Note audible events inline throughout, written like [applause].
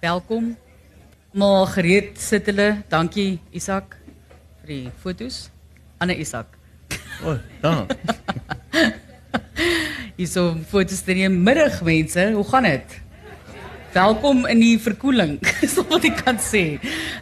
Welkom. Maar gereed sit hulle. Dankie Isak vir die foto's. Anne Isak. O, [laughs] oh, dan. Hierso foto's van die middag mense. Hoe gaan dit? Welkom in die verkoeling. [laughs] Dis wat ek kan sê.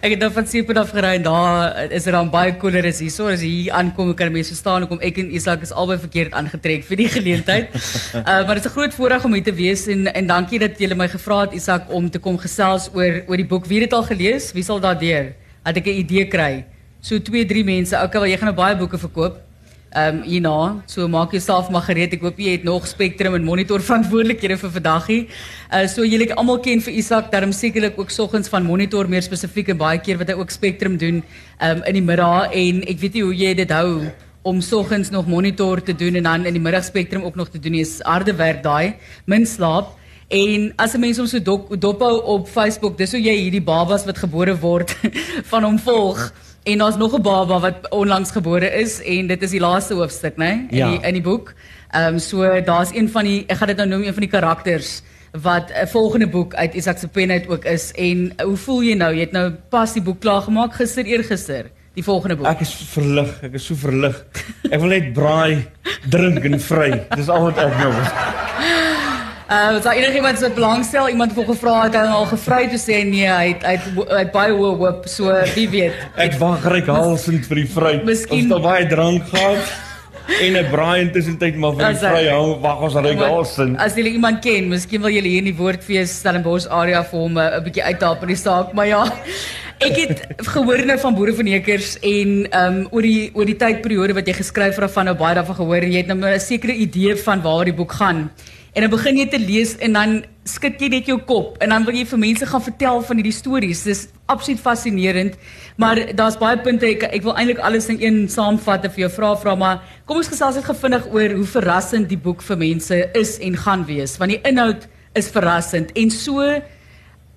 Ek het nou van Sepen af gery en daar is er dan baie koeler is hierso. As jy hier aankom, kan mense verstaan hoekom ek en Isak is albei verkeerd aangetrek vir die geleentheid. uh, [laughs] maar dit is 'n groot voorreg om hier te wees en en dankie dat jy my gevra het Isak om te kom gesels oor oor die boek. Wie het dit al gelees? Wie sal daardeur? Dat ek 'n idee kry. So 2, 3 mense. Okay, wel jy gaan nou baie boeke verkoop ehm um, hierna. So maak jouself maar gereed. Ek hoop jy het nog Spectrum en Monitor verantwoordelikhede vir vandaggie. Uh so julle almal ken vir Isak, daarom sekerlik ook soggens van Monitor meer spesifiek en baie keer wat hy ook Spectrum doen ehm um, in die middag en ek weet nie hoe jy dit hou om soggens nog Monitor te doen en dan in die middag Spectrum ook nog te doen. Dis harde werk daai. Min slaap. En as 'n mens hom so dop dophou op Facebook, dis hoe jy hierdie babas wat gebore word [laughs] van hom volg. En daar's nog 'n baba wat onlangs gebore is en dit is die laaste hoofstuk, né, in ja. die in die boek. Ehm um, so daar's een van die ek gaan dit nou noem een van die karakters wat 'n volgende boek uit Isak se pen uit ook is en hoe voel jy nou? Jy het nou pas die boek klaar gemaak gister eergister, die volgende boek. Ek is verlig, ek is so verlig. Ek wil net braai, drink en vry. Dis al wat ek nou wil. [laughs] Uh, was daar enigiemand wat belangstel? Iemand het gevra het hy al gevry toe sê nee, hy het, hy het, hy het baie hoë hoop, so wie weet. Ek wag ryk halsend vir die vry. Miskien- ons het al baie drank gehad en 'n braai intussen tyd maar vir die vry hou. Wag ons Maar halsend. As jy iemand ken, miskien wil jy hier in die Woordfees Stellenbosch area vir hom 'n bietjie uithelp in die saak, maar ja. [laughs] Ek het gehoor nou van boere van Ekers en ehm um, oor die oor die tydperiode wat jy geskryf het van nou baie daarvan gehoor en jy het nou 'n sekere idee van waar die boek gaan. En dan begin jy te lees en dan skud jy net jou kop en dan wil jy vir mense gaan vertel van hierdie stories. Dis absoluut fascinerend. Maar daar's baie punte ek ek wil eintlik alles in een saamvat en vir jou vra vra maar kom ons gesels net gevindig oor hoe verrassend die boek vir mense is en gaan wees want die inhoud is verrassend en so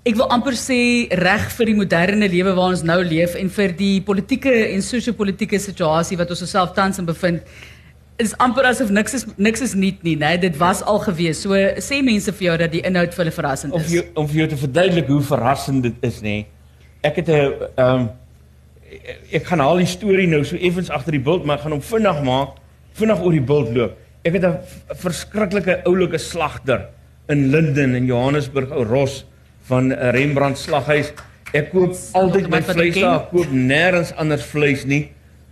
ek wil amper sê reg vir die moderne lewe waar ons nou leef en vir die politieke en sosio-politieke situasie wat ons osself tans in bevind is amper asof niks is niks is nuut nie, né? Dit was al gewees. So sê mense vir jou dat die inhoud vir hulle verrassend Om is. vir jou, om vir jou te verduidelik hoe verrassend dit is, nê. Ek het 'n ehm um, ek gaan haal die storie nou so effens agter die bult, maar ek gaan hom vinnig maak, vinnig oor die bult loop. Ek het 'n verskriklike oulike slagter in Linden in Johannesburg, ou Ros van 'n Rembrandt slaghuis. Ek koop altyd my vleis daar, koop nêrens anders vleis nie.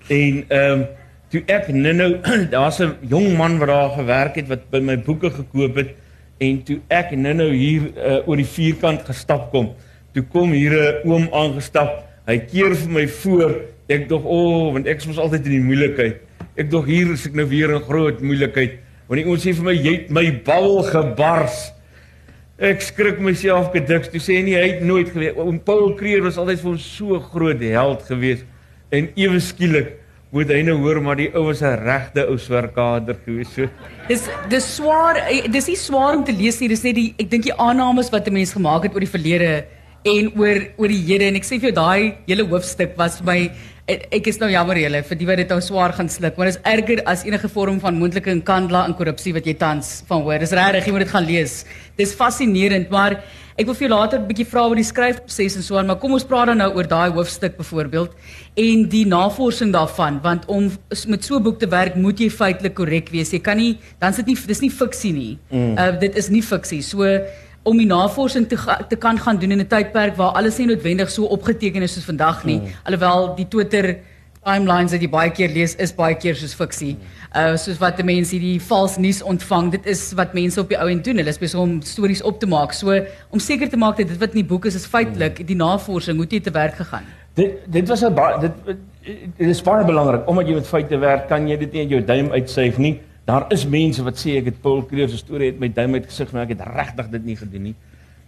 En ehm um, toe ek nou [clears throat] daar's 'n jong man wat daar gewerk het wat by my boeke gekoop het en toe ek nou hier uh, oor die vierkant gestap kom, toe kom hier 'n oom aangestap. Hy keer vir my voor. Ek dog, "O, oh, want ek mos altyd in die moeilikheid." Ek dog hier is ek nou weer in groot moeilikheid. Want die oom sê vir my, "Jy het my bal gebars." Ek skrik myself gediks. Toe sê hy nie hy het nooit geweet. Oom Paul Kreer was altyd vir ons so groot held geweest. En ewe skielik moet hy nou hoor maar die ou was 'n regte ou swerkader geweest. So Dis dis swaar, eh, dis nie swaar om te lees nie. Dis net die ek dink die aannames wat 'n mens gemaak het oor die verlede en oor oor die hede en ek sê vir jou daai hele hoofstuk was vir my ek is nou jammer julle vir die wat dit nou swaar gaan sluk, maar dit is erger as enige vorm van moontlike inkandla en korrupsie wat jy tans van hoor. Dis regtig, jy moet dit gaan lees. Dis fascinerend, maar ek wil vir jou later 'n bietjie vra oor die skryfproses en so aan, maar kom ons praat dan nou oor daai hoofstuk byvoorbeeld en die navorsing daarvan, want om met so 'n boek te werk, moet jy feitelik korrek wees. Jy kan nie dan sit nie dis nie fiksie nie. Mm. Uh dit is nie fiksie. So om die navorsing te te kan gaan doen in 'n tydperk waar alles nie noodwendig so opgeteken is soos vandag nie. Mm. Alhoewel die Twitter timelines wat jy baie keer lees is baie keer soos fiksie. Uh soos wat mense hierdie vals nuus ontvang. Dit is wat mense op die ou en doen. Hulle is besig om stories op te maak. So om seker te maak dat dit wat in die boek is is feitelik die navorsing moet jy te werk gegaan. dit dit was 'n baie dit dit is baie belangrik omdat jy met feite werk, kan jy dit nie uit jou duim uitsuig nie. Daar is mense wat sê ek het Paul Kreer se storie uit my duim uitgesig, maar ek het regtig dit nie gedoen nie.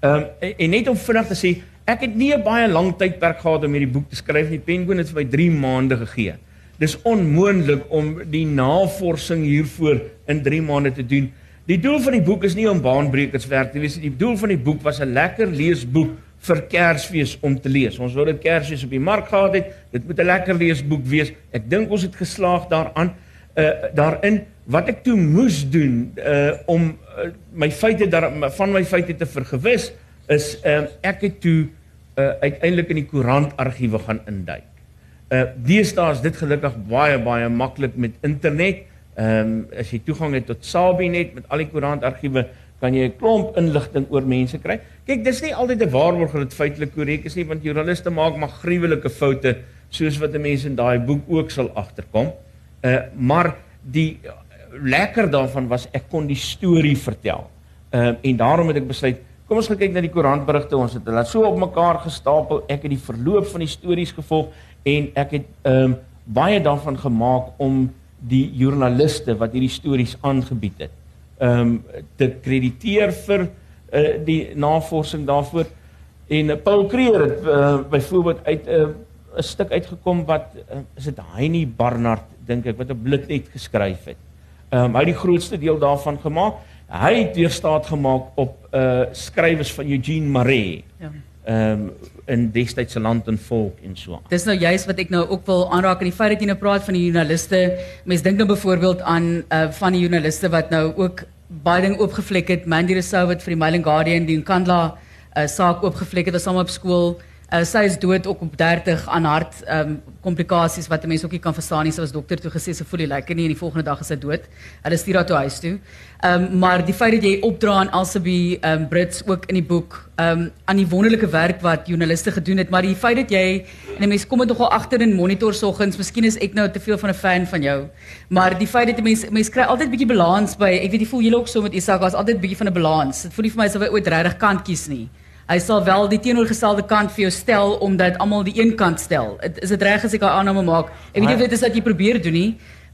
Ehm um, en, en net om vinnig te sê, ek het nie 'n baie lang tydperk gehad om hierdie boek te skryf nie. Penguin het vir my 3 maande gegee. Dis onmoontlik om die navorsing hiervoor in 3 maande te doen. Die doel van die boek is nie om baanbrekerswerk te wees nie. Die doel van die boek was 'n lekker leesboek vir Kersfees om te lees. Ons wou dit Kersfees op die mark gehad het. Dit moet 'n lekker leesboek wees. Ek dink ons het geslaag daaraan uh daarin wat ek toe moes doen uh om uh, my feite daar van my feite te vergewis is uh, ek het toe uh, uiteindelik in die koerant argiewe gaan induik. Uh deesdae is dit gelukkig baie baie maklik met internet. Ehm um, as jy toegang het tot Sabinet met al die koerant argiewe kan jy 'n klomp inligting oor mense kry. Kyk, dis nie altyd 'n waarborg dat dit feitelik korrek is nie, want joernaliste maak maar gruwelike foute soos wat 'n mens in daai boek ook sal agterkom. Uh maar die lekker daarvan was ek kon die storie vertel. Ehm uh, en daarom het ek besluit, kom ons kyk na die koerantberigte. Ons het hulle so op mekaar gestapel. Ek het die verloop van die stories gevolg en ek het ehm um, baie daarvan gemaak om die joernaliste wat hierdie stories aangebied het ehm um, te krediteer vir uh, die navorsing daarvoor. En uh, Paul Creer het uh, byvoorbeeld uit 'n uh, 'n stuk uitgekom wat uh, is dit Heinie Barnard dink ek wat op Blitnet geskryf het. Ehm um, hy het die grootste deel daarvan gemaak. Hy het weer staat gemaak op uh skrywers van Eugene Marais. Ja. Ehm um, in destydse land en volk en so. Dis nou juist wat ek nou ook wil aanraak in die feit dat jy nou praat van die joernaliste. Mense dink nou byvoorbeeld aan uh van die joernaliste wat nou ook baie ding oopgevlek het. Mandy Rousseau wat vir die Mail and Guardian die Nkandla uh saak oopgevlek het, was almal op skool. Uh, sy is dood ook op 30 aan hart ehm um, komplikasies wat 'n mens ook nie kan verstaan nie. Sy was dokter toe gesê sy voel nie lekker nie en die volgende dag is sy dood. Hulle stuur haar toe huis toe. Ehm um, maar die feit dat jy opdra aan Elsabe ehm um, Brits ook in die boek ehm um, aan die wonderlike werk wat joernaliste gedoen het, maar die feit dat jy en 'n mens kom dit nogal agter in monitor soggens, miskien is ek nou te veel van 'n fan van jou. Maar die feit dat 'n mens mens kry altyd 'n bietjie balans by. Ek weet jy voel julle ook so met Isak, was altyd 'n bietjie van 'n balans. Dit voel nie vir my asof hy ooit regtig kant kies nie. Hy sal wel die teenoorgestelde kant vir jou stel omdat almal die een kant stel. Het, is dit reg as ek daai aanname maak? Ek weet nie of dit is wat jy probeer doen nie,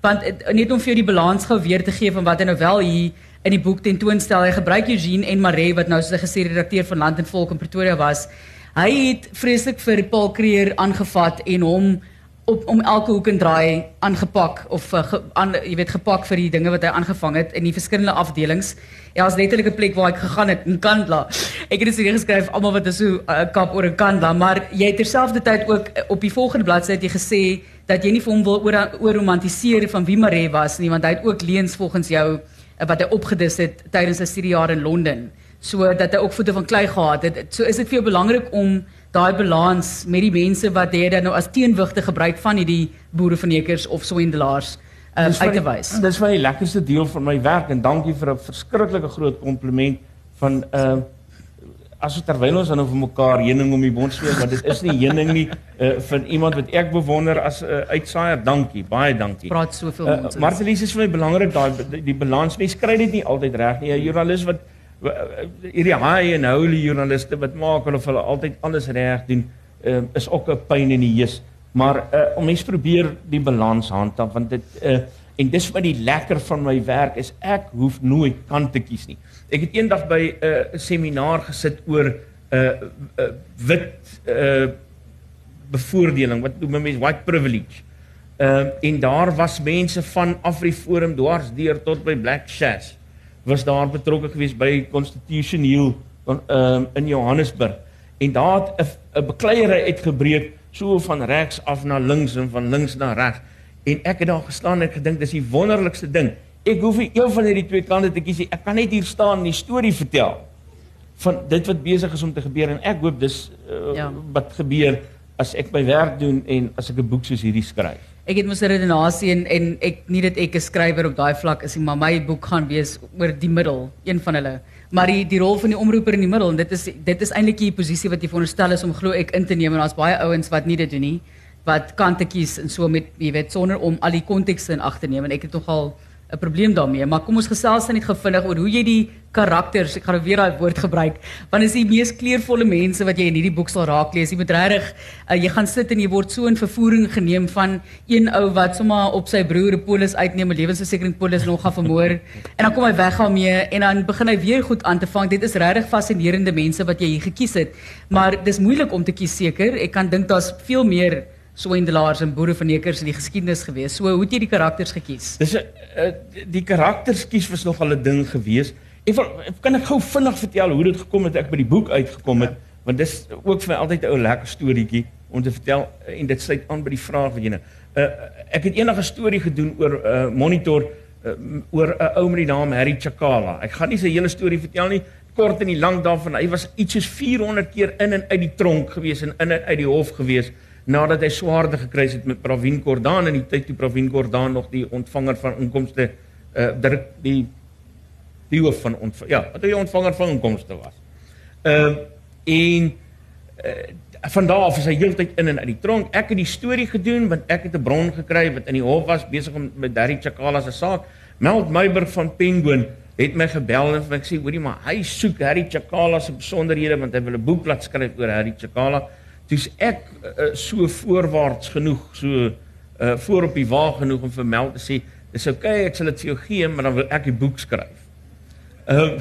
want het, net om vir jou die balans gou weer te gee van wat hy nou wel hier in die boek tentoonstel. Hy gebruik Eugene en Maree wat nou soos gesê redakteur van Land en Volk in Pretoria was. Hy het vreeslik vir Paul Creer aangevat en hom op om elke hoek en draai aangepak of uh, ge, aan jy weet gepak vir die dinge wat hy aangevang het in die verskillende afdelings. Ja, as letterlik 'n plek waar ek gegaan het in Kandla. Ek het dit hier geskryf almal wat is 'n uh, kap oor 'n Kandla, maar jy het terselfdertyd ook uh, op die volgende bladsy het jy gesê dat jy nie vir hom wil oor oor romantiseer van wie Maree was nie, want hy het ook leens volgens jou uh, wat hy opgedis het tydens sy studiejare in Londen, so dat hy ook voete van klei gehad het. So is dit vir jou belangrik om daai balans met die mense wat jy dan nou as teenwigte gebruik van hierdie boerevernekers of swendelaars uh, uit te wys. Dis vir die lekkerste deel van my werk en dankie vir 'n verskriklike groot kompliment van uh as terwyl ons dan nou vir mekaar heuning om die mond sweer, maar dit is nie heuning nie [laughs] uh van iemand wat ek bewonder as 'n uh, uitsaaier. Dankie, baie dankie. Praat soveel uh, mense. Martelies is vir my belangrik daai die, die balans. Mens kry dit nie altyd reg nie. 'n Joernalis wat hierdie high and holy joernaliste wat maak of hulle altyd alles reg doen, uh, is ook 'n pyn in die heus. Maar uh, om mens probeer die balans handhaaf want dit uh, en dis wat die lekker van my werk is. Ek hoef nooit kant te kies nie. Ek het eendag by 'n uh, seminaar gesit oor 'n uh, uh, wit uh, bevoordeling wat noem mense white privilege. Uh, en daar was mense van Afriforum dwars deur tot by Black Shas was daar betrokke geweest by Constitution Hill um, in Johannesburg. En daar het 'n bekleierery uitgebreek so van regs af na links en van links na regs en ek het daar gestaan en ek gedink dis die wonderlikste ding. Ek hoef nie een van hierdie twee kante te kies nie. Ek kan net hier staan en die storie vertel van dit wat besig is om te gebeur. En ek hoop dis uh, ja. wat gebeur as ek my werk doen en as ek 'n boek soos hierdie skryf Ek het mos 'n redenasie en en ek nie dit ek 'n skrywer op daai vlak is nie, maar my boek gaan wees oor die middel, een van hulle. Maar die die rol van die omroeper in die middel en dit is dit is eintlik die posisie wat jy veronderstel is om glo ek in te neem en daar's baie ouens wat nie dit doen nie, wat kante kies en so met jy weet sonder om al die kontekste in ag te neem en ek het nogal 'n probleem daarmee, maar kom ons gesels dan net gevinnig oor hoe jy die karakters, ek gaan nou weer daai woord gebruik, want is die mees kleurvolle mense wat jy in hierdie boek sal raak lees. Jy moet regtig uh, jy gaan sit en jy word so in vervoering geneem van een ou wat sommer op sy broer 'n polis uitneem, 'n lewensversekering polis nog gaan vermoor en dan kom hy weg daarmee en dan begin hy weer goed aan te vang. Dit is regtig fascinerende mense wat jy hier gekies het, maar dis moeilik om te kies seker. Ek kan dink daar's veel meer swendelaars en boerevernekers in die geskiedenis gewees. So hoe het jy die karakters gekies? Dis 'n uh, die karakters kies was nog al 'n ding gewees. Ek wil kan ek gou vinnig vertel hoe dit gekom het ek by die boek uitgekom het, want dis ook vir my altyd 'n ou lekker storieetjie om te vertel en dit sluit aan by die vraag wat jy nou. Uh, ek het eendag 'n storie gedoen oor 'n uh, monitor uh, oor 'n ou met die naam Harry Chakala. Ek gaan nie sy hele storie vertel nie. kort en die lank daarvan, hy was iets soos 400 keer in en uit die tronk gewees en in en uit die hof gewees nadat hy swaarde gekry het met Pravin Gordhan in die tyd toe Pravin Gordhan nog die ontvanger van inkomste uh direk die die hoof van ont ja, wat hy ontvanger van inkomste was. Ehm uh, en uh, van daar af is hy heeltyd in en uit die tronk. Ek het die storie gedoen want ek het 'n bron gekry wat in die hof was besig om met Darry Chakala se saak. Meld Meiberg van Penguin het my gebel en vir my gesê hoorie maar hy soek Harry Chakala se besonderhede want hy wil 'n boek laat skryf oor Harry Chakala. Dis ek uh, so voorwaarts genoeg, so uh, voor op die wa genoeg om vir Mel te sê dis oukei, okay, ek sal dit vir jou gee, maar dan wil ek die boek skryf. Ehm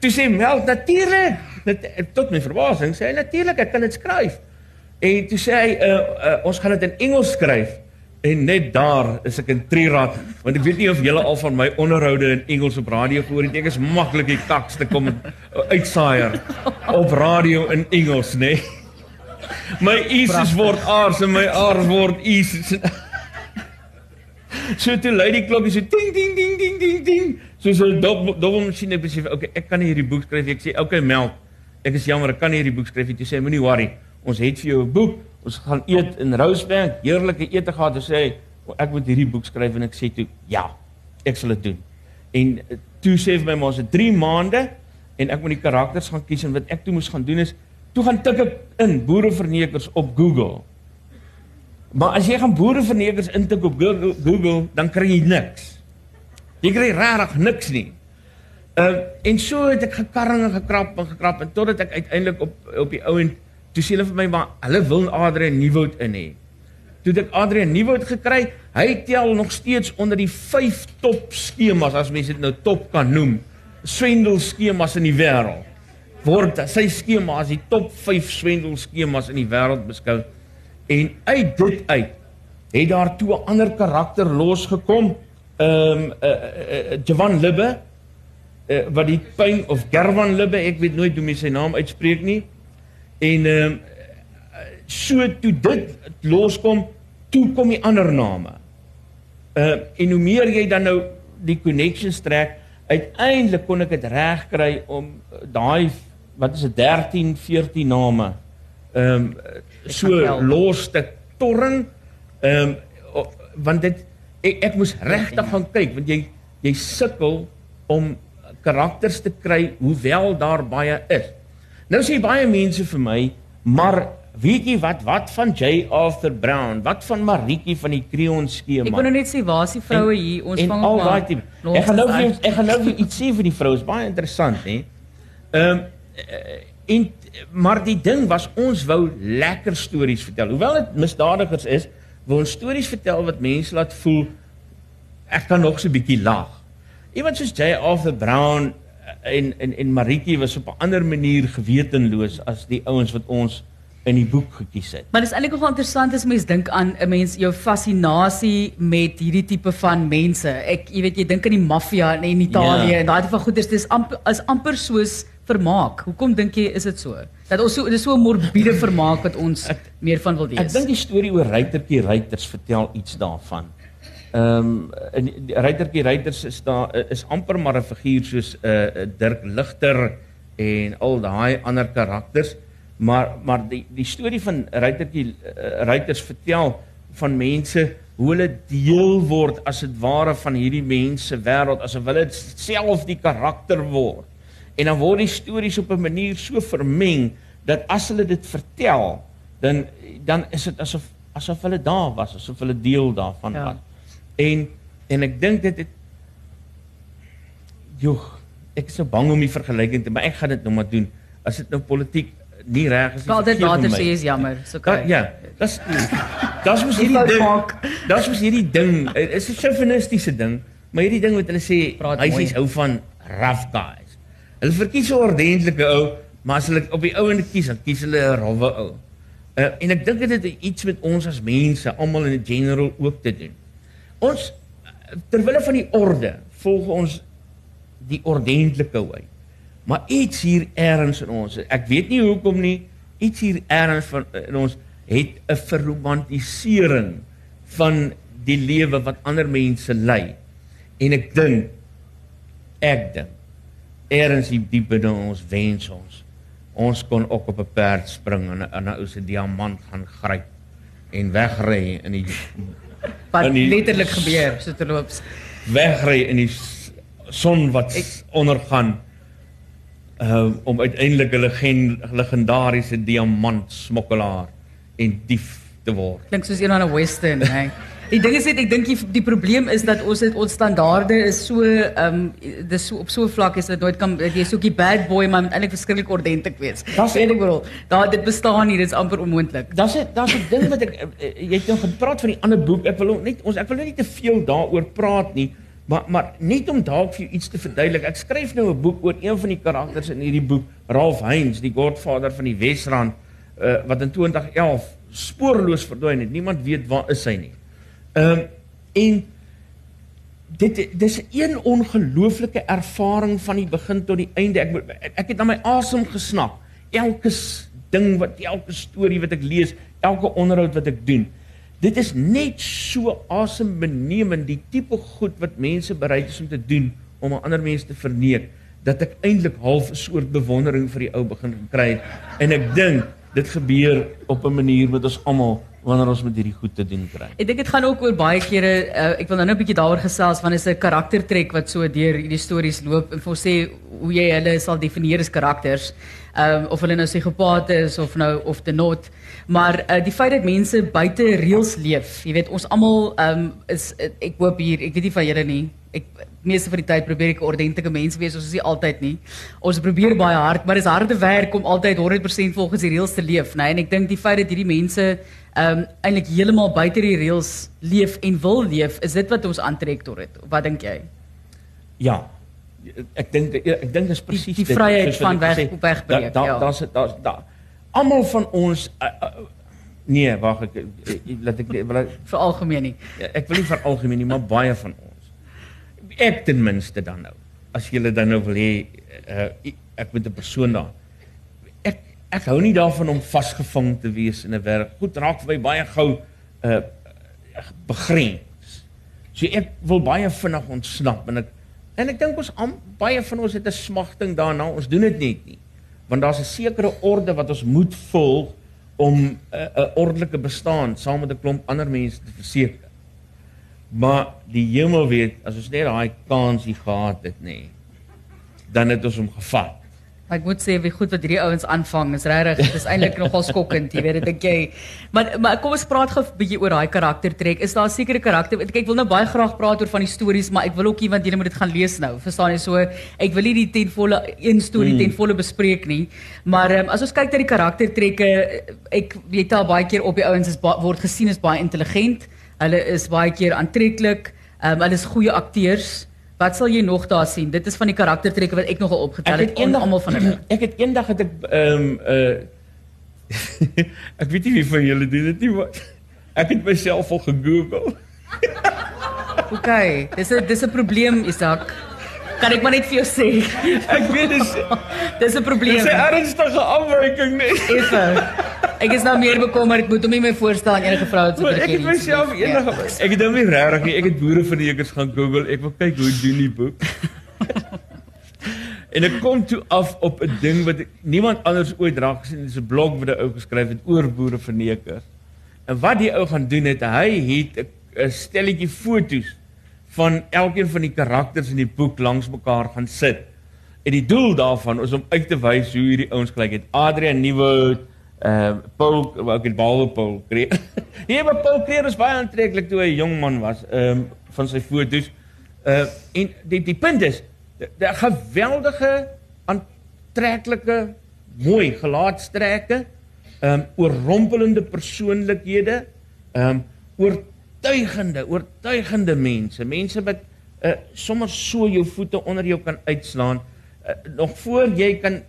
Toe sê Mel natuurlik, dit tot my verbasing sê natuurlik ek kan dit skryf. En toe sê hy uh, uh, ons gaan dit in Engels skryf. En net daar is ek in Trirad want ek weet nie of julle al van my onderhoude in Engels op radio gehoor het. Ek is maklik die kaks te kom uitsaaier op radio in Engels, nê. [laughs] My I's word R's en my R's word I's. [laughs] So toe lui die klokkie so ding ding ding ding ding ding. So so dobbel masjien het besef, okay, ek kan nie hierdie boek skryf nie. Ek sê, okay, melk. Ek is jammer, ek kan nie hierdie boek skryf nie. Toe sê hy, moenie worry. Ons het vir jou 'n boek. Ons gaan eet in Rosebank. Heerlike ete gehad. Hy sê, ek moet hierdie boek skryf en ek sê toe, ja, ek sal dit doen. En eh, toe sê hy vir my, maar het 3 maande en ek moet die karakters gaan kies en wat ek toe moes gaan doen is toe gaan tik ek in boerevernekers op Google. Maar as jy gaan boerevernekers intik op Google, Google dan kry jy niks. Jy kry regtig niks nie. Uh en so het ek gekarring en gekrap en gekrap en totdat ek uiteindelik op op die ouend toe sê hulle vir my maar hulle wil Adrian Nieuwoud in hê. Toe ek Adrian Nieuwoud gekry, hy tel nog steeds onder die 5 top skemas as mense dit nou top kan noem. Swendel skemas in die wêreld. Word sy skema as die top 5 swendel skemas in die wêreld beskou. En uit dit uit het daar toe 'n ander karakter losgekom. Ehm um, uh, uh, uh, Javan Libbe uh, wat die pyn of Gerwan Libbe, ek weet nooit hoe mense sy naam uitspreek nie. En ehm um, so toe dit loskom, toe kom die ander name. Ehm uh, en hoe meer jy dan nou die connections trek, uiteindelik kon ek dit regkry om daai wat is dit 13, 14 name ehm um, so los te torring ehm um, want dit ek, ek moes regtig gaan kyk want jy jy sukkel om karakters te kry hoewel daar baie is. Nou sê baie mense vir my, maar weet jy wat wat van J Arthur Brown, wat van Maritjie van die Creon skema? Ek wil nou net sê waar is die vroue hier? Ons vang al daai tipe. Ek gaan nou vir ek gaan nou vir iets sê vir die vroue, is baie interessant, hè. Ehm um, en maar die ding was ons wou lekker stories vertel. Hoewel dit misdadigers is, wou ons stories vertel wat mense laat voel ek kan nog so 'n bietjie lag. Iemand soos J. Arthur Brown en en en Maritjie was op 'n ander manier gewetenloos as die ouens wat ons in die boek gekies het. Maar dis eintlik nogal interessant as mens dink aan 'n mens jou fascinasie met hierdie tipe van mense. Ek jy weet jy dink aan die maffia in Italië ja. en daai tipe van goeders dis amper is amper soos vermaak. Hoekom dink jy is dit so? Dat ons so dis so 'n morbiede vermaak wat ons ek, meer van wil wees. Ek dink die storie oor Ruitertjie Ruiters vertel iets daarvan. Ehm um, in Ruitertjie Ruiters is daar is amper maar 'n figuur soos 'n uh, Dirk Ligter en al daai ander karakters, maar maar die die storie van Ruitertjie uh, Ruiters vertel van mense hoe hulle deel word as dit ware van hierdie mense wêreld asof hulle self die karakter word. En dan word die stories op 'n manier so vermeng dat as hulle dit vertel, dan dan is dit asof asof hulle daar was, asof hulle deel daarvan ja. was. En en ek dink dit het Joh, ek is so bang om die vergelyking te, maar ek gaan dit nou maar doen. As dit nou politiek nie reg is nie. Wel dit later sê is jammer. So okay. Ja, dis Dis mos hierdie ding. Dis mos hierdie ding. Dit is 'n chauvinistiese ding, maar hierdie ding wat hulle sê, hy sê hou van rough guys. Hulle verkies 'n ordentlike ou, maar as hulle op die ouende kies, dan kies hulle 'n rowwe ou. Uh, en ek dink dit het iets met ons as mense almal in general ook te doen. Ons terwyl van die orde volg ons die ordentlike ou. Maar iets hier ergens in ons, ek weet nie hoekom nie, iets hier ergens van in ons het 'n verromantisering van die lewe wat ander mense lei. En ek dink ek dink Eerens die diep binne ons wens ons ons kon ook op 'n perd spring en 'n ou se diamant gaan gryp en wegry in die [laughs] wat in die, letterlik gebeur so terloops wegry in die son wat ek, ondergaan uh, om uiteindelik 'n legend, legendariese diamant smokkelaar en dief te word. Klink soos een van 'n western, hè. [laughs] Die ding is net ek dink die, die probleem is dat ons het ons standaarde is so ehm um, dis so op so 'n vlak is dit nooit kan jy so 'n bad boy maar moet eintlik verskriklik ordentlik wees. Dis wat ek bedoel. Daar dit bestaan nie, dit is amper onmoontlik. Daar's 'n daar's 'n ding wat ek eh, eh, jy het nou gepraat van die ander boek. Ek wil net ons ek wil nie te veel daaroor praat nie. Maar maar net om dalk vir jou iets te verduidelik. Ek skryf nou 'n boek oor een van die karakters in hierdie boek, Ralph Heinz, die Godfather van die Wesrand, uh, wat in 2011 spoorloos verdwyn het. Niemand weet waar is hy nie. Ehm um, en dit dis 'n ongelooflike ervaring van die begin tot die einde. Ek ek het na my asem gesnap. Elke ding wat elke storie wat ek lees, elke onderhoud wat ek doen. Dit is net so asembenemend die tipe goed wat mense bereid is om te doen om 'n ander mens te verneek dat ek eintlik half 'n soort bewondering vir die ou begin kry het en ek dink dit gebeur op 'n manier wat ons almal wanneer ons met hierdie goed te doen kry. Ek dink dit gaan ook oor baie kere uh, ek wil nou net 'n bietjie daaroor gesels van is 'n karaktertrek wat so deur hierdie stories loop en vir sê hoe jy hulle sal definieer as karakters. Ehm um, of hulle nou psigopate is of nou of te not. Maar uh, die feit dat mense buite reëls leef, jy weet ons almal ehm um, is ek hoop hier, ek weet nie van julle nie. Ek meeste van die tyd probeer ek 'n ordentlike mens wees, ons is nie altyd nie. Ons probeer baie hard, maar dis harde werk om altyd 100% volgens die reëls te leef, né? Nee? En ek dink die feit dat hierdie mense ehm um, eintlik heeltemal buite die reëls leef en wil leef, is dit wat ons aantrek tot dit. Wat dink jy? Ja. Ek dink ek dink dit is presies die, die vryheid van weg op wegbreek. Da, ja. Daar's daar's daar. Almal van ons uh, uh, nee, wag ek laat ek [laughs] wil vir algemeen nie. Ja, ek wil nie vir algemeen nie, maar baie van ons. Ek ten minste dan nou. As jy dan nou wil hê uh, ek moet 'n persoon daar ek hou nie daarvan om vasgevang te wees in 'n werk. Goed raak vir my baie gou uh begrens. So ek wil baie vinnig ontsnap en ek en ek dink ons am, baie van ons het 'n smagting daarna. Ons doen dit net nie. Want daar's 'n sekere orde wat ons moet volg om 'n uh, 'n ordelike bestaan saam met 'n klomp ander mense te verseker. Maar die hemel weet as ons net daai kansie gehad het nê, dan het ons hom gevat. Ek moet sê wie goed wat hierdie ouens aanvang is regtig dis eintlik nogal skokkend jy weet dit dink jy maar maar kom ons praat gou 'n bietjie oor daai karaktertrek is daar 'n sekere karakter ek wil nou baie graag praat oor van die stories maar ek wil ook iemand julle moet dit gaan lees nou verstaan jy so ek wil nie die ten volle een storie hmm. ten volle bespreek nie maar um, as ons kyk na die karaktertrekke ek weet al baie keer op die ouens is word gesien as baie intelligent hulle is baie keer aantreklik um, hulle is goeie akteurs Wat sal jy nog daar sien? Dit is van die karaktertrekke wat ek nogal opgetel het, het almal van hulle. [clears throat] Ek het eendag het ek ehm um, uh [laughs] ek weet nie wie van julle doen dit nie, maar [laughs] ek het myself al gegoogel. [laughs] OK, dis 'n dis 'n probleem, Isak. Kan ek maar net vir jou sê? ek weet dis [laughs] dis 'n probleem. Dis 'n ernstige afwyking net. Effe. Ek is nou meer bekommerd, moet hom nie my voorstel aan enige vrou wat so ek het myself enige ja. ek het nou nie regtig nie. Ek het boere van die ekers gaan Google. Ek wil kyk hoe doen die boek. [laughs] en ek kom toe af op 'n ding wat niemand anders ooit raak gesien het. Dis 'n blog wat 'n ou geskryf het oor boere van die ekers. En wat die ou gaan doen het, hy het 'n stelletjie foto's van elkeen van die karakters in die boek langs mekaar gaan sit. En die doel daarvan is om uit te wys hoe hierdie ouens gelyk het. Adrian Nieuwoud, uh Paul, ook die Paul Paul Kreer. Hier maar Paul Kreer is baie aantreklik toe hy 'n jong man was, ehm um, van sy foto's. Uh en die die punt is, die geweldige aantreklike mooi gelaatstrekke, ehm um, oorrompelende persoonlikhede, ehm um, oor oortuigende, oortuigende mense, mense wat uh, sommer so jou voete onder jou kan uitslaan. Uh, nog voor jy kan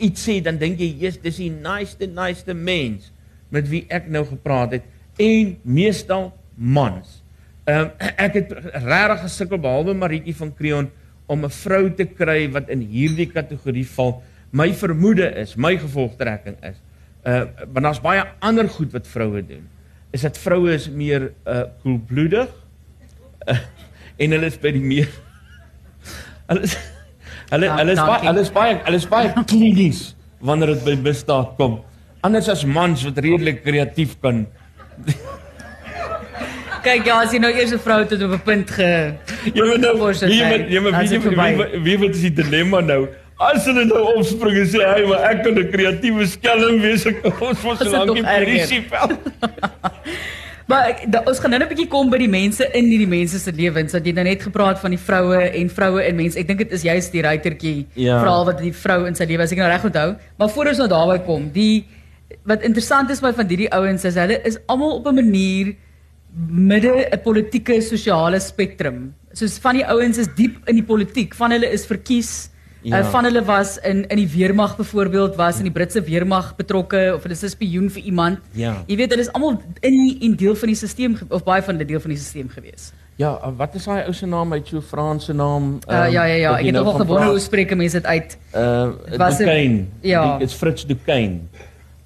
iets sê, dan dink jy, "Jesus, dis die niceste, niceste mens met wie ek nou gepraat het." En meestal mans. Ehm uh, [clears throat] ek het regtig gesukkel behalwe Maritjie van Creon om 'n vrou te kry wat in hierdie kategorie val. My vermoede is, my gevolgtrekking is, uh want daar's baie ander goed wat vroue doen is dat vroue is meer uh koelbloedig uh, en hulle is by die meer hulle is Hulle Ja, hulle is baie hulle is baie hulle is baie klinies wanneer dit by misdaad kom. Anders as mans wat redelik kreatief kan. Kyk, ja, as jy nou eers 'n vrou tot op 'n punt ge Jy weet nou, jy weet verby. wie- wie wat is die dilemma nou? As hulle nou opspring en sê hy maar ek kan 'n kreatiewe skelm wees ek ons moet Is so lank die polisie vel. Maar ek, da, ons gaan nou 'n bietjie kom by die mense in hierdie mense se lewens. Want jy het nou net gepraat van die vroue en vroue en mense. Ek dink dit is juist die ruitertjie Ja. verhaal wat die vrou in sy lewe as ek nou reg onthou. Maar voor ons nou daarby kom, die wat interessant is by van hierdie ouens is hulle is almal op 'n manier midde 'n politieke sosiale spektrum. Soos van die ouens is diep in die politiek. Van hulle is verkies. Ja. Uh, van hulle was in in die weermag byvoorbeeld was in die Britse weermag betrokke of hulle is 'n spioen vir iemand. Ja. Jy weet hulle is almal in die in deel van die stelsel of baie van hulle deel van die stelsel gewees. Ja, uh, wat is daai ou se naam uit so Franse naam? Uh, ja ja ja, ek het nou nogal van gewonder hoe spreek 'n mens dit uit? Uh Was het- Duquesne. ja. Dit's Fritz Duquesne.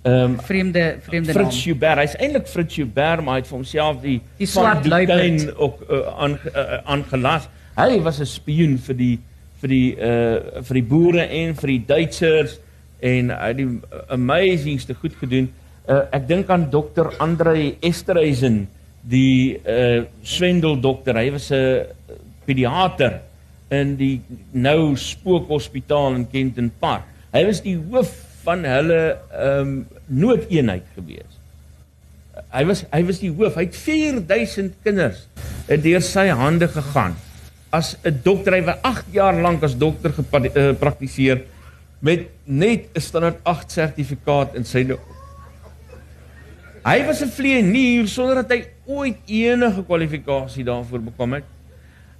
Ehm um, Vreemde vreemde Fritz naam. Joubert. Hy's eintlik Fritz Joubert, maar hy het vir homself die Die swart luiperd. ook uh, aan uh, aangelas. Hy was 'n spioen vir die vir die uh vir die boere en vir die Duitsers en hy het die amazingste goed gedoen. Uh ek dink aan dokter Andre Esterhuizen, die uh swendeldokter. Hy was 'n pediater in die nou spookhospitaal in Kenton Park. Hy was die hoof van hulle ehm um, noodeenheid gewees. Hy was hy was die hoof. Hy het 4000 kinders deur sy hande gegaan. As 'n dokter, hy was 8 jaar lank as dokter gepraktiseer met net 'n standaard 8 sertifikaat in sy. Hy was 'n vlieënier sonder dat hy ooit enige kwalifikasie daarvoor bekom het.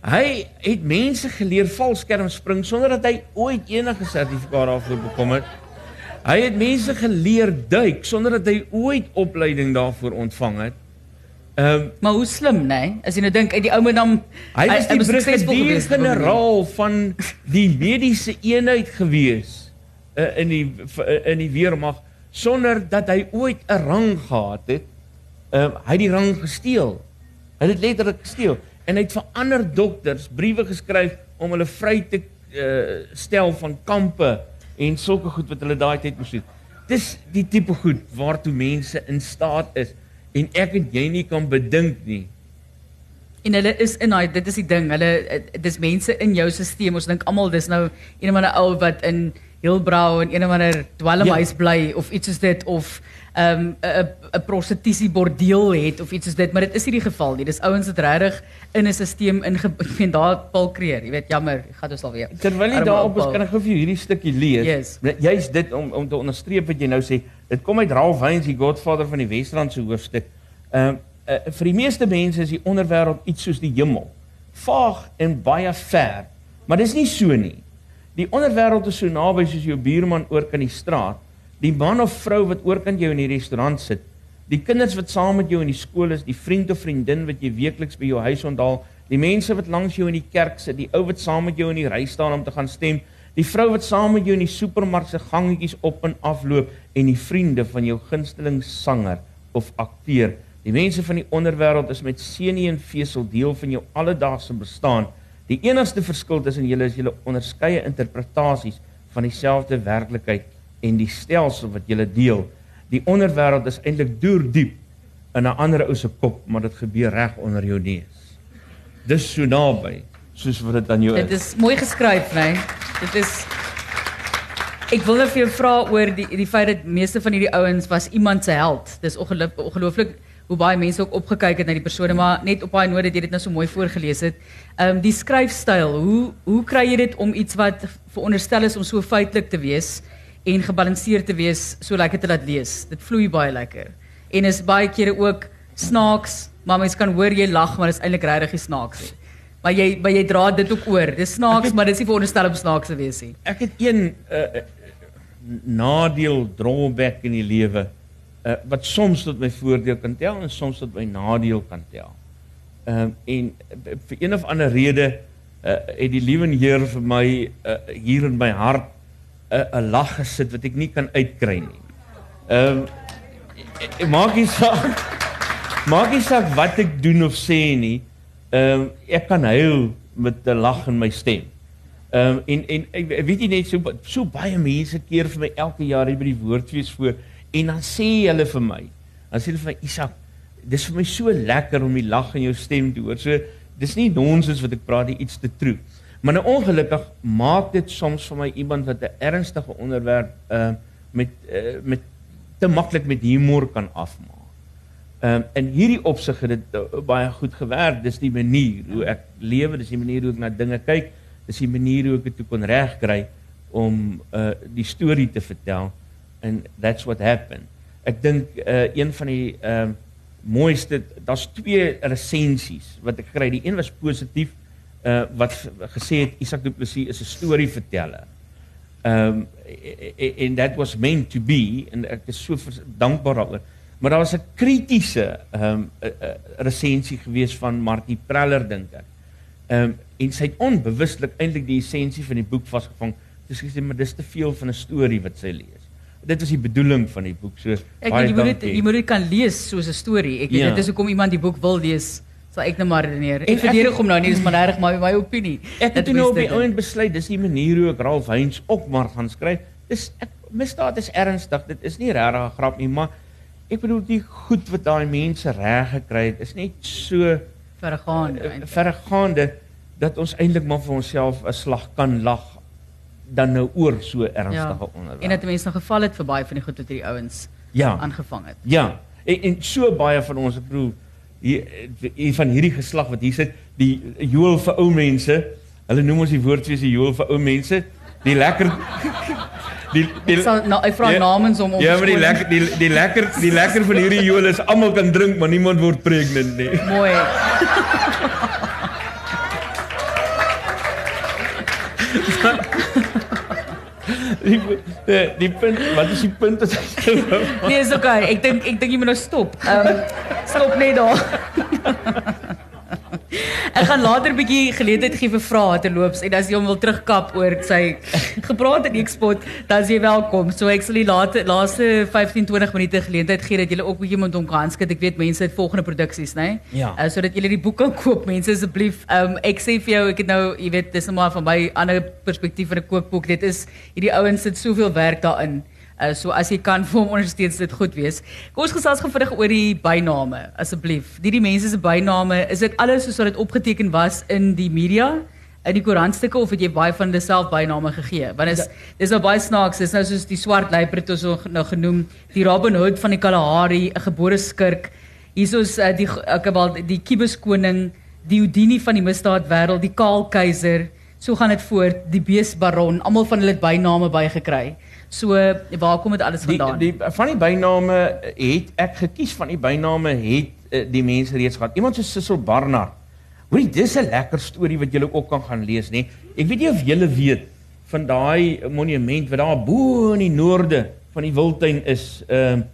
Hy het mense geleer valskerm spring sonder dat hy ooit enige sertifikaat daarvoor bekom het. Hy het mense geleer duik sonder dat hy ooit opleiding daarvoor ontvang het. Ehm um, Maar hoe slim, nê? Nee? As jy nou dink uit die ou man dan hy was die suksesvol brigadier geweest, op 'n manier. generaal van die mediese eenheid gewees uh, in die uh, in die weermag sonder dat hy ooit 'n rang gehad het. Ehm um, hy het die rang gesteel. Hy het dit letterlik gesteel en hy het vir ander dokters briewe geskryf om hulle vry te uh, stel van kampe en sulke goed wat hulle daai tyd moes doen. Dis die tipe goed waartoe mense in staat is en ek en jy nie kan bedink nie. En hulle is in daai dit is die ding. Hulle dis mense in jou stelsel. Ons dink almal dis nou een of ander ou wat in Hilbrau en een of ander dwelmhuis ja. bly of iets soos dit of 'n um, 'n 'n prostitusie bordeel het of iets soos dit, maar dit is nie die geval nie. Dis ouens wat regtig in 'n stelsel inge [laughs] ek meen daar Paul Kreer, jy weet, jammer, gaan dus alweer. Terwyl jy daarop is, kan ek gou vir jou hierdie stukkie lees. Yes. Jy's dit om om te onderstreep wat jy nou sê. Dit kom uit Ralph Heinz, die Godfather van die Wesrand se hoofstuk. Ehm uh, uh, vir die meeste mense is die onderwêreld iets soos die hemel. Vaag en baie ver. Maar dis nie so nie. Die onderwêreld is so naby soos jou buurman oor kan die straat. Die man of vrou wat oor kan jou in die restaurant sit. Die kinders wat saam met jou in die skool is, die vriend of vriendin wat jy weekliks by jou huis onthaal, die mense wat langs jou in die kerk sit, die ou wat saam met jou in die ry staan om te gaan stem, die vrou wat saam met jou in die supermark se gangetjies op en af loop en die vriende van jou gunsteling sanger of akteur. Die mense van die onderwêreld is met senie en vesel deel van jou alledaagse bestaan. Die enigste verskil tussen julle is julle onderskeie interpretasies van dieselfde werklikheid en die stelsel wat julle deel. Die onderwêreld is eintlik deurdiep in 'n ander ou se kop, maar dit gebeur reg onder jou neus. Dis so naby soos wat dit aan jou Dit is. is mooi geskryf, né? Nee. Dit is Ek wil net vir jou vra oor die die feit dat meeste van hierdie ouens was iemand se held. Dis ongeluk- ongelooflik hoe baie mense ook opgekyk het na die persone, maar net op daai noot dat jy dit nou so mooi voorgeles het. Ehm um, die skryfstyl, hoe hoe kry jy dit om iets wat veronderstel is om so feitelik te wees en gebalanseerd te wees, so lekker te laat lees? Dit vloei baie lekker. En is baie kere ook snaaks, maar mense kan hoor jy lag, maar dit is eintlik regtig snaaks. Maar jy maar jy dra dit ook oor. Dis snaaks, maar dit is nie veronderstel om snaaks te wees nie. Ek het een uh, nadeel drawback in die lewe uh, wat soms tot my voordeel kan tel en soms tot my nadeel kan tel. Ehm um, en uh, vir een of ander rede uh, het die liewe Heer vir my uh, hier in my hart 'n uh, lag gesit wat ek nie kan uitkry nie. Ehm um, maak nie saak maak nie saak wat ek doen of sê nie. Ehm um, ek kan huil met 'n lag in my stem. Ehm um, en en ek weet jy net so so baie mense keer vir my elke jaar hier by die woordfees voor en dan sê hulle vir my, dan sê hulle vir my Isak, dis vir my so lekker om die lag in jou stem te hoor. So dis nie nonsens wat ek praat nie, iets te true. Maar nou ongelukkig maak dit soms vir my iemand wat 'n ernstige onderwerp uh met uh, met te maklik met humor kan afmaak. Ehm um, in hierdie opsig het dit uh, baie goed gewerk. Dis die manier hoe ek lewe, dis die manier hoe ek na dinge kyk, dis die manier hoe ek dit kon regkry om uh die storie te vertel and that's what happened. Ek dink uh een van die ehm uh, mooiste daar's twee resensies wat ek kry. Die een was positief uh wat gesê het Isak Du Plessis is 'n storieverteller. Um and that was meant to be en ek is so dankbaar daaroor. Maar daar was 'n kritiese um resensie gewees van Martie Preller dink ek. Um en sy het onbewuslik eintlik die essensie van die boek vasgevang. Dis gesê maar dis te veel van 'n storie wat sy lees. Dit was die bedoeling van die boek. So ek jy moet dit jy moet dit kan lees soos 'n storie. Ek ja. dit is hoekom iemand die boek wil lees sal ek nou maar redeneer. Ek verdedig hom nou nie, dis maar reg maar my opinie. Ek het nou op die ouend besluit, dis die manier hoe ek Ralph Heinz ook maar gaan skryf. Dis ek misdaad is ernstig. Dit is nie regtig 'n grap nie, maar ek bedoel die goed wat daai mense reg gekry het, is net so verregaande. Eh, verregaande dat ons eintlik maar vir onsself 'n slag kan lag dan nou oor so ernstige ja. onderwerp. En dat mense nog geval het vir baie van die goed wat hierdie ouens ja. aangevang het. Ja. En, en so baie van ons bedoel hier van hierdie geslag wat hier sit, die Joel vir ou mense. Hulle noem ons die woordfees die Joel vir ou mense. Die lekker die die so, nou ek vra ja, namens om om Ja, maar die lekker die die lekker die lekker van hierdie Joel is almal kan drink, maar niemand word pregnant nie. Mooi. die, die die punt wat is die punt Nee, is okay. Ek dink ek dink jy moet nou stop. Um, stop net daar. Ek gaan later 'n bietjie geleentheid gee vir vrae terloops en as jy hom wil terugkap oor sy gepraat in Ekspot, dan is jy welkom. So ek sal die laaste laaste 15 20 minute geleentheid gee dat jy ook bietjie met hom kan skud. Ek weet mense het volgende produksies, né? Nee? Ja. Uh, sodat jy die boek kan koop, mense asseblief. Um ek sê vir jou, ek het nou, jy weet, dis net maar van my ander perspektief van 'n kookboek. Dit is hierdie ouens sit soveel werk daarin. Uh, so as jy kan vir hom ondersteun, dit goed wees. Kom ons gesels gou vinnig oor die byname asseblief. Die die mense se byname, is dit alles soos wat dit opgeteken was in die media? in die koerantstukke of het jy baie van self byname gegee? Want is dis nou baie snaaks. Dis nou soos die swart luiperd het ons nou genoem, die Robin Hood van die Kalahari, 'n gebore skurk. Hiersoos uh, die ek wel die Kibus koning, die Houdini van die misdaad wêreld, die Kaal keiser. So gaan dit voort, die beesbaron, almal van hulle byname bygekry. So waar kom dit alles vandaan? Die, die van die byname het ek gekies van die byname het uh, die mense reeds gehad. Iemand so Sissel Barnard. Hoorie, dis 'n lekker storie wat julle ook kan gaan lees, nê? Ek weet nie of julle weet van daai monument wat daar bo in die noorde van die Wildtuin is. Ehm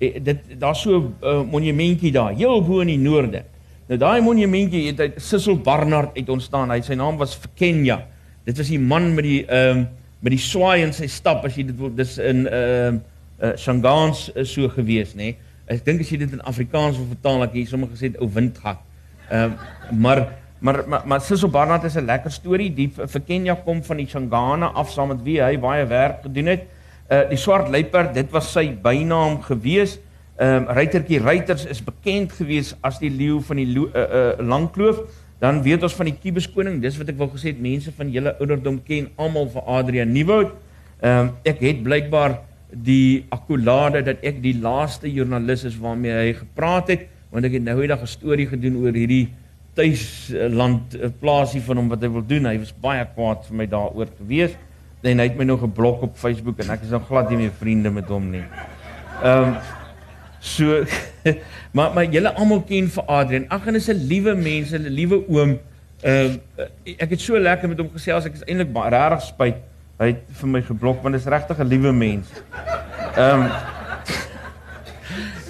uh, dit daar's so 'n uh, monumentjie daar, heel bo in die noorde. Nou daai monumentjie het uit Sissel Barnard uit ontstaan. Hy sy naam was Kenya. Dit was die man met die ehm um, met die swaai in sy stap as jy dit dis in ehm uh, uh, Shangaans is uh, so gewees nê. Nee. Ek dink as jy dit in Afrikaans wil vertaal ek hier sommer gesê ou windgat. Ehm uh, maar maar maar, maar Sisso Barnard is 'n lekker storie. Die vir Kenya kom van die Shangana af saam met wie hy baie werk gedoen het. Uh die swart luiperd, dit was sy bynaam gewees. Ehm um, Ruitertjie Ruiters is bekend gewees as die leeu van die uh, uh, Langkloof. Dan weet ons van die Kiebus koning, dis wat ek wou gesê het, mense van julle ouderdom ken almal vir Adrian Nieuwoud. Ehm um, ek het blykbaar die akkolade dat ek die laaste joernalis is waarmee hy gepraat het, want ek het nou eendag 'n storie gedoen oor hierdie tuisland eh, plaasie van hom wat hy wil doen. Hy was baie kwaad vir my daaroor gewees. En hy het my nog geblok op Facebook en ek is nou glad nie meer vriende met hom nie. Ehm um, So [laughs] maar maar julle almal ken vir Adrian. Ag en is 'n liewe mens, 'n liewe oom. Ehm uh, ek het so lekker met hom gesels. Ek is eintlik regtig spyt hy het vir my geblok want hy is regtig 'n liewe mens. Ehm um, [laughs]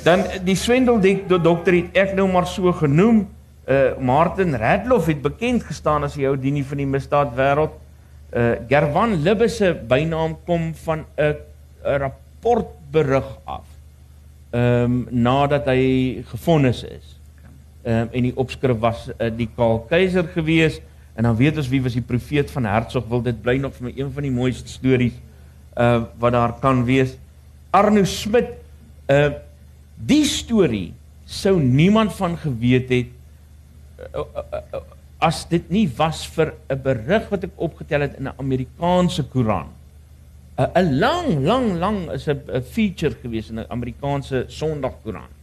Dan die swendel die dokter het ek nou maar so genoem. Uh Martin Radloff het bekend gestaan as die ou dienie van die misdaad wêreld. Uh Gerwan Libbe se bynaam kom van 'n rapportberig af ehm um, nadat hy gefonnis is. Ehm um, en die opskrif was uh, die Kaal Keiser gewees En dan weet ons wie was die profeet van Hertsog wil dit bly nog vir my een van die mooiste stories uh wat daar kan wees. Arno Smit uh die storie sou niemand van geweet het uh, uh, uh, as dit nie was vir 'n berig wat ek opgetel het in 'n Amerikaanse koerant. 'n lang lang lang is 'n feature gewees in 'n Amerikaanse Sondagkoerant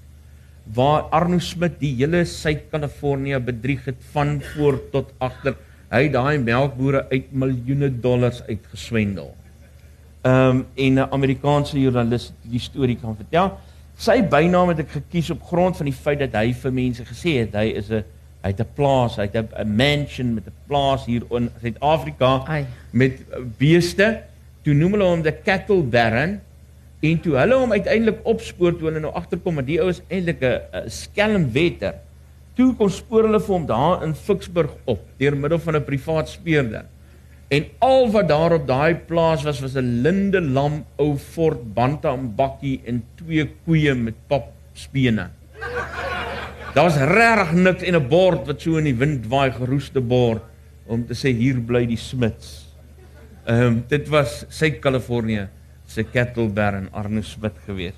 waar Arno Smit die hele Suid-Kalifornië bedrieg het van voor tot agter. Hy het daai melkbore uit miljoene dollars uitgeswendel. Ehm um, en 'n Amerikaanse joernalis die storie kan vertel. Sy bynaam het ek gekies op grond van die feit dat hy vir mense gesê het hy is 'n hy het 'n plaas, hy het 'n mansion met 'n plaas hier in Suid-Afrika met beeste. Toe noem hulle hom die Cattle Baron En toe hulle hom uiteindelik opspoor toe hulle nou agterkom dat die ou is eintlik 'n skelmwetter. Toe kon spoor hulle vir hom daar in Ficksburg op deur middel van 'n privaat speurder. En al wat daar op daai plaas was was 'n linde lam ou Ford Bantam bakkie en twee koeie met pap spene. Daar's regtig niks en 'n bord wat so in die wind waai geroeste bord om te sê hier bly die Smits. Ehm um, dit was Suid-Kalifornië se Cattle Baron Arno Smit gewees.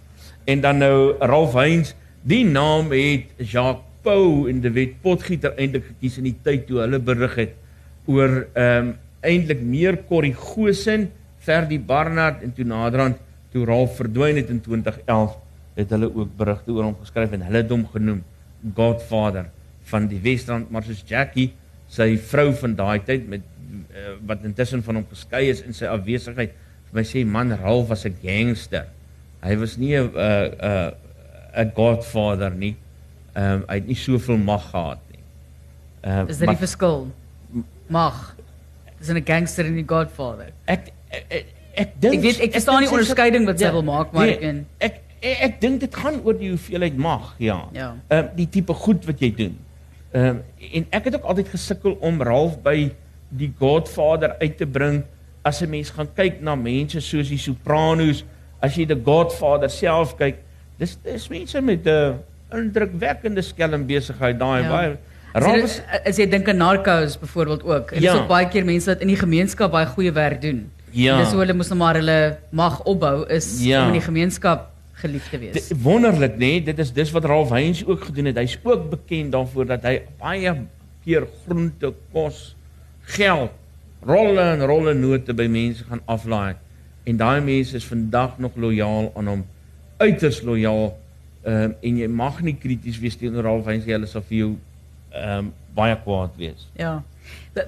En dan nou Ralph Heinz, die naam het Jacques Pau in die wet potgieter eintlik gekies in die tyd toe hulle berig het oor ehm um, eintlik meer Corrie Goosen, Ferdi Barnard en toe naderhand toe Ralph verdwyn het in 2011 het hulle ook berigte oor hom geskryf en hulle het hom genoem Godfather van die Wesrand maar soos Jackie sy vrou van daai tyd met wat intussen van hom geskei is in sy afwesigheid my sê man Ralph was 'n gangster. Hy was nie 'n 'n 'n 'n godfather nie. Ehm um, hy het nie soveel mag gehad nie. Ehm uh, Is dit die verskil? Mag. Dis 'n gangster en 'n godfather. Ek ek, ek, ek dink ek weet ek verstaan die onderskeiding wat sy ja, wil maak maar nee, ek en ek ek, ek dink dit gaan oor die hoeveelheid mag, ja. Ja. Ehm uh, die tipe goed wat jy doen. Ehm um, en ek het ook altyd gesukkel om Ralph by die godfather uit te bring as 'n mens gaan kyk na mense soos die Sopranos, as jy The Godfather self kyk, dis dis mense met 'n indrukwekkende skelm besigheid daai ja. baie As jy, as jy dink aan narcos byvoorbeeld ook, en ja. dis ook baie keer mense wat in die gemeenskap baie goeie werk doen. Ja. Dis hoe hulle moet nou maar hulle mag opbou is ja. om in die gemeenskap geliefd te wees. D wonderlik nê, nee? dit is dis wat Ralph Heinz ook gedoen het. Hy's ook bekend daarvoor dat hy baie keer groente, kos, geld rolle en rolle note by mense gaan aflaai en daai mense is vandag nog lojaal aan hom uiters lojaal ehm um, en jy mag nie krities wees teenoor al wys jy hulle sal vir jou ehm um, baie kwaad wees. Ja.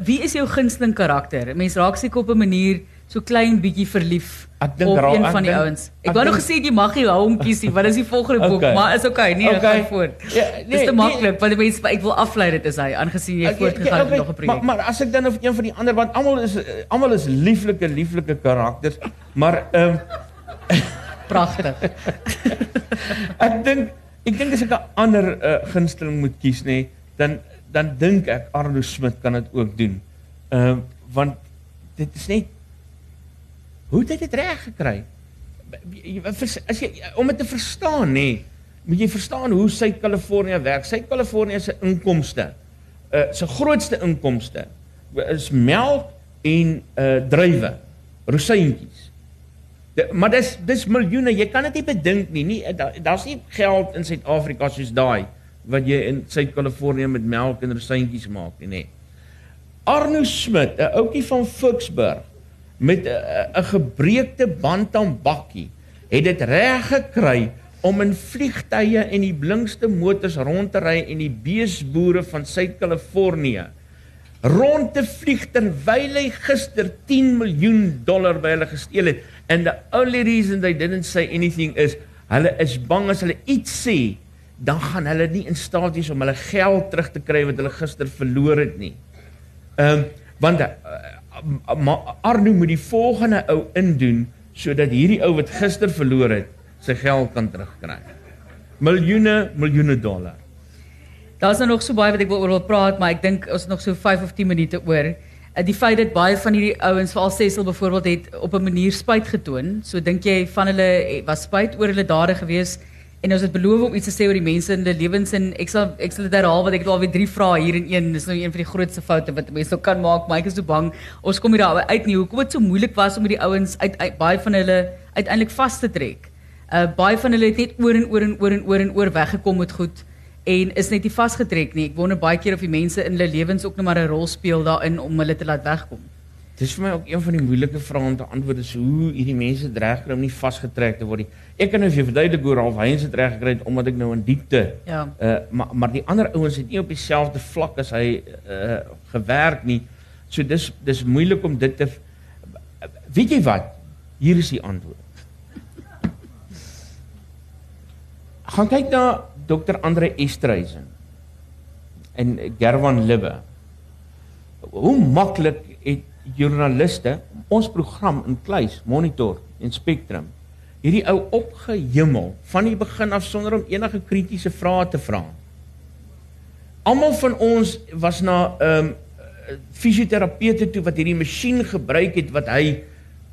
Wie is jou gunsteling karakter? Mense raak seker op 'n manier so klein bietjie verlief ek dink op een van die ouens. Ek wou nog gesê jy mag nie hom kies nie, want dit is die volgende boek, okay. maar is okay, nee, okay. gaan voort. Ja, nee, dis te maklik, nee. want die mense ek wil aflei dit is hy, aangesien jy okay, voortgegaan het okay, met nog 'n projek. Maar maar as ek dan of een van die ander want almal is almal is lieflike lieflike karakters, maar ehm um, [laughs] pragtig. ek dink ek dink as ek 'n ander uh, gunsteling moet kies nê, dan dan dink ek Arno Smit kan dit ook doen. Ehm uh, want dit is net Hoe het hy dit reg gekry? As jy om dit te verstaan nê, moet jy verstaan hoe Suid-Kalifornië werk. Suid-Kalifornië se inkomste, uh se grootste inkomste is melk en uh druiwe, rosientjies. De, maar dis dis miljoene, jy kan dit nie bedink nie. Nie daar's nie geld in Suid-Afrika soos daai wat jy in Suid-Kalifornië met melk en rosientjies maak nie. Nee. Arno Smit, 'n ouetjie van Ficksburg met 'n gebreekte bantam bakkie het dit reg gekry om in vliegtye en die blinkste motors rond te ry en die beesboere van Suid-Kalifornië rond te vlieg terwyl hy gister 10 miljoen dollar by hulle gesteel het and the only reason they didn't say anything is hulle is bang as hulle iets sê dan gaan hulle nie in staat wees om hulle geld terug te kry wat hulle gister verloor het nie. Ehm um, want uh, Arno moet die volgende ou indoen sodat hierdie ou wat gister verloor het sy geld kan terugkry. Miljoene, miljoene dollar. Daar's nou nog so baie wat ek wil oor wil praat, maar ek dink ons nog so 5 of 10 minute oor. Uh, die feit dat baie van hierdie ouens, veral Cecil byvoorbeeld het op 'n manier spyt getoon. So dink jy van hulle was spyt oor hulle dade gewees En ons het beloof om iets te sê oor die mense in hulle lewens en ek sal ek sal dit herhaal want ek het alweer drie vrae hier in een. Dis nou een van die grootste foute wat mense nou kan maak. Ek is so bang ons kom hier daar uit nie. Hoekom dit so moeilik was om die ouens uit, uit baie van hulle uiteindelik vas te trek. Uh baie van hulle het net oor en oor en oor en oor en oor weggekom met goed en is net nie vasgetrek nie. Ek wonder baie keer of die mense in hulle lewens ook nog maar 'n rol speel daarin om hulle te laat wegkom. Dis vir my ook een van die moeilike vrae om te antwoord is hoe hierdie mense reg kry om nie vasgetrek te word nie. Ek kan nou vir jou verduidelik hoe Ralph Heinz dit reg gekry het omdat ek nou in diepte. Ja. Uh maar maar die ander ouens het nie op dieselfde vlak as hy uh gewerk nie. So dis dis moeilik om dit te Weet jy wat? Hier is die antwoord. Gaan kyk na Dr. Andre Estreisen en Gerwan Libbe. Hoe maklik het joernaliste ons program in Kluis Monitor en Spectrum hierdie ou opgehemel van die begin af sonder om enige kritiese vrae te vra. Almal van ons was na 'n um, ehm, fisioterapeute toe wat hierdie masjien gebruik het wat hy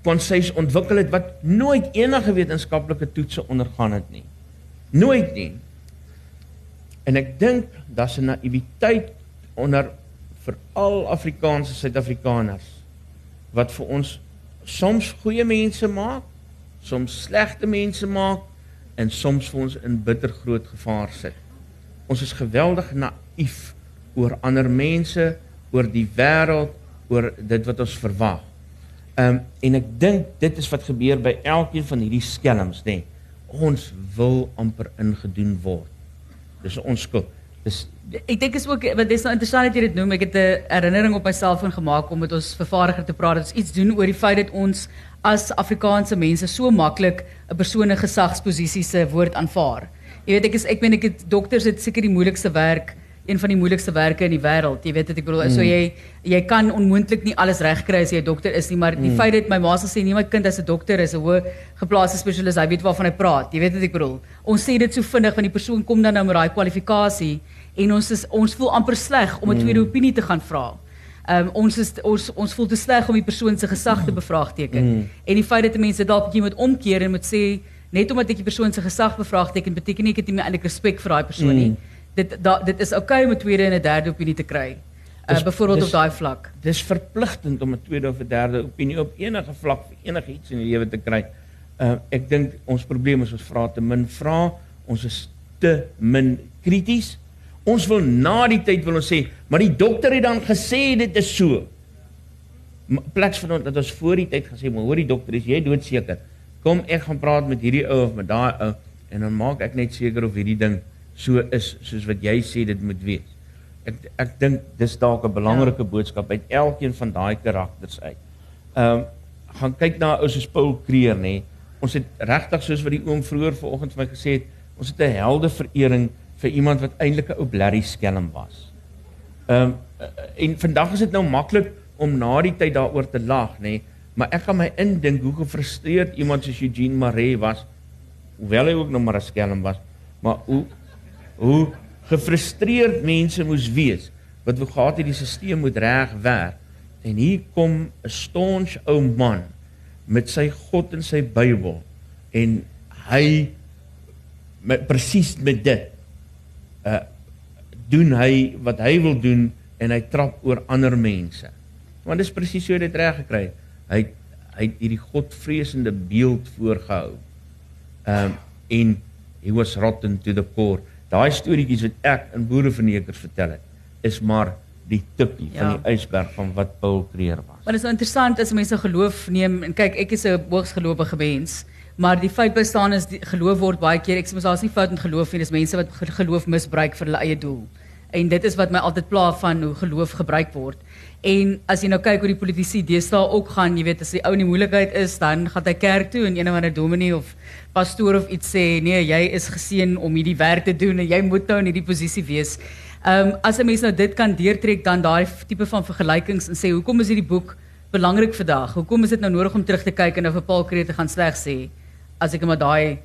kon sês ontwikkel het wat nooit enige wetenskaplike toetse ondergaan het nie. Nooit nie. En ek dink daar's 'n naïwiteit onder veral Afrikaanse Suid-Afrikaners wat vir ons soms goeie mense maak, soms slegte mense maak en soms vir ons in bitter groot gevaar sit. Ons is geweldig naïef oor ander mense, oor die wêreld, oor dit wat ons verwag. Ehm um, en ek dink dit is wat gebeur by elkeen van hierdie skelms, nê. Nee. Ons wil amper ingedoen word. Dis ons skuld. Dis ek dink is ook wat dis nou interessant dat jy dit noem. Ek het 'n herinnering op my selfoon gemaak om met ons vervaardiger te praat. Ons iets doen oor die feit dat ons as Afrikaanse mense so maklik 'n persoon in gesagsposisie se woord aanvaar. Jy weet ek is ek meen ek het dokters het seker die moeilikste werk een van die moeilikste werke in die wêreld. Jy weet wat ek bedoel. Mm. So jy jy kan onmoontlik nie alles regkry as jy 'n dokter is nie, maar mm. die feit dat my ma sê nie my kind as 'n dokter is 'n hoë geplaaste spesialis, hy weet waarvan hy praat. Jy weet wat ek bedoel. Ons sê dit so vinnig want die persoon kom dan nou met daai kwalifikasie en ons is ons voel amper sleg om 'n mm. tweede opinie te gaan vra. Ehm um, ons is ons ons voel te sleg om die persoon se gesag te bevraagteken. Mm. En die feit dat mense dalk jy moet omkeer en moet sê net omdat ek die persoon se gesag bevraagteken beteken nie ek het nie eintlik respek vir daai persoon mm. nie. Dit da, dit is oukei okay om 'n tweede en 'n derde opinie te kry. Uh, byvoorbeeld op daai vlak. Dis verpligtend om 'n tweede of 'n derde opinie op enige vlak vir enigiets in die lewe te kry. Uh, ek dink ons probleem is ons vra te min vra, ons is te min krities. Ons wil na die tyd wil ons sê, maar die dokter het dan gesê dit is so. Pleks van dat ons voor die tyd gesê, maar hoor die dokter, is jy doodseker? Kom ek gaan praat met hierdie ou of met daai ou en dan maak ek net seker of hierdie ding so is soos wat jy sê dit moet wees. Ek ek dink dis dalk 'n belangrike ja. boodskap uit elkeen van daai karakters uit. Ehm um, gaan kyk na ou soos Paul Kreer nê. Ons het regtig soos wat die oom vroeër vanoggend vir my gesê het, ons het 'n helde verering vir iemand wat eintlik 'n ou blerrie skelm was. Ehm um, en vandag is dit nou maklik om na die tyd daaroor te lag, nê, nee, maar ek kan my indink hoe gefrustreerd iemand soos Eugene Maree was, hoewel hy ook nog maar 'n skelm was, maar hoe hoe gefrustreerd mense moes wees wat wou gehad het die stelsel moet reg werk. En hier kom 'n staunch ou man met sy God en sy Bybel en hy met presies met dit uh doen hy wat hy wil doen en hy trap oor ander mense. Want dis presies so dit reg gekry. Hy hy het hierdie godvreesende beeld voorgehou. Um en he was rotten to the core. Daai storieetjies wat ek in boereverneekers vertel het, is maar die tippie ja. van die ysberg van wat Paul Kreer was. Maar dit is so interessant as mense geloof neem en kyk, ek is 'n hoogs gelowige mens. Maar die feit bestaan is die geloof word baie keer ek sê mos daar's nie fout in geloof nie, dis mense wat geloof misbruik vir hulle eie doel. En dit is wat my altyd pla van hoe geloof gebruik word. En as jy nou kyk hoe die politici deesdae ook gaan, jy weet as die ou in die moeilikheid is, dan gaan hy kerk toe en een of ander dominee of pastoor of iets sê, nee, jy is geseën om hierdie werk te doen en jy moet nou in hierdie posisie wees. Ehm um, as 'n mens nou dit kan deurtrek dan daai tipe van vergelykings en sê hoekom is hierdie boek belangrik vandag? Hoekom is dit nou nodig om terug te kyk en nou vir Paul Kreer te gaan sleg sê? As ek maar daai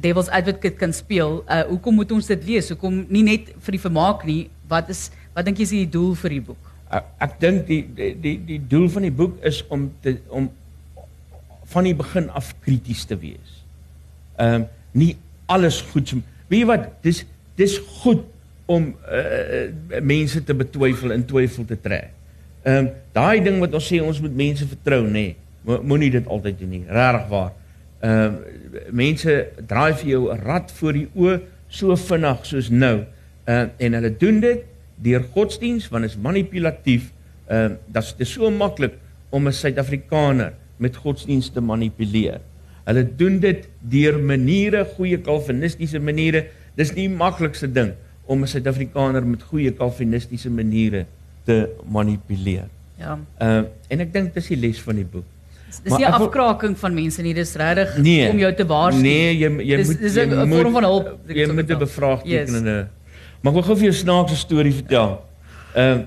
devil's advocate kan speel, uh hoekom moet ons dit lees? Hoekom nie net vir die vermaak nie? Wat is wat dink jy is die doel vir die boek? Ek, ek dink die, die die die doel van die boek is om te om van die begin af krities te wees. Ehm um, nie alles goed. Weet jy wat? Dis dis goed om uh, mense te betwyfel en twyfel te trek. Ehm um, daai ding wat ons sê ons moet mense vertrou, nê. Nee, Moenie dit altyd doen nie. Regtig waar. Ehm uh, mense draai vir jou 'n rad voor die oë so vinnig soos nou. Ehm uh, en hulle doen dit deur godsdiens want is manipulatief. Ehm uh, dit is so maklik om 'n Suid-Afrikaner met godsdiens te manipuleer. Hulle doen dit deur maniere, goeie kalvinistiese maniere. Dis nie die maklikste ding om 'n Suid-Afrikaner met goeie kalvinistiese maniere te manipuleer. Ja. Ehm uh, en ek dink dis die les van die boek. Dis nie 'n afkraking van mense nie, dis regtig nee, om jou te waarsku. Nee, jy jy dis, moet dis 'n vorm van hulp. Jy moet 'n bevraagtekende. Yes. Maar ek wil gou vir jou snaakse storie vertel. Ehm uh,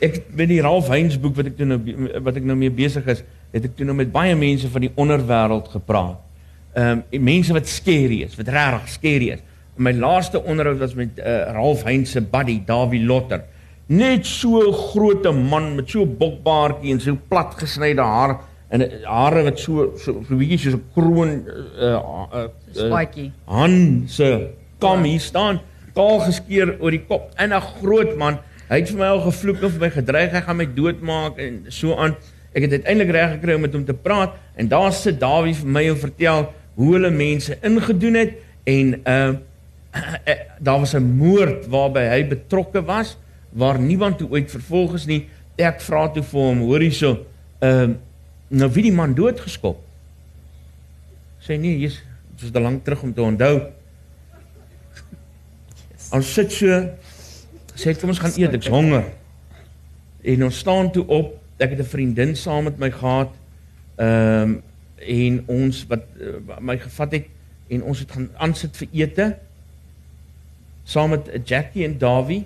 ek met die Ralph Heinz boek wat ek toe nou wat ek nou mee besig is, het ek toe nou met baie mense van die onderwêreld gepraat. Ehm um, mense wat skerry is, wat regtig skerry is. My laaste onderhoud was met uh, Ralph Heinz se buddy Davie Lotter. Net so 'n groot man met so 'n bokbaardjie en so plat gesnyde hare en hare wat so so so bietjie soos 'n kroon uh uh spatjie. Uh, Han se kom hier staan, kaal geskeer oor die kop en 'n groot man. Hy het vir my al gevloek of my gedreig hy gaan my doodmaak en so aan. Ek het uiteindelik reg gekry om met hom te praat en daar sit Dawie vir my en vertel hoe hulle mense ingedoen het en uh [clears throat] daar was 'n moord waarby hy betrokke was waar niemand toe ooit vervolg is nie. Ek vra toe vir hom, hoor hierso, ehm uh, nou wie die man doodgeskop? Sê nee, jy's dit is te lank terug om te onthou. Ons sit so sê kom ons gaan eet, ek's honger. En ons staan toe op. Ek het 'n vriendin saam met my gehad. Ehm um, en ons wat uh, my gevat het en ons het gaan aansit vir ete saam met Jackie en Davie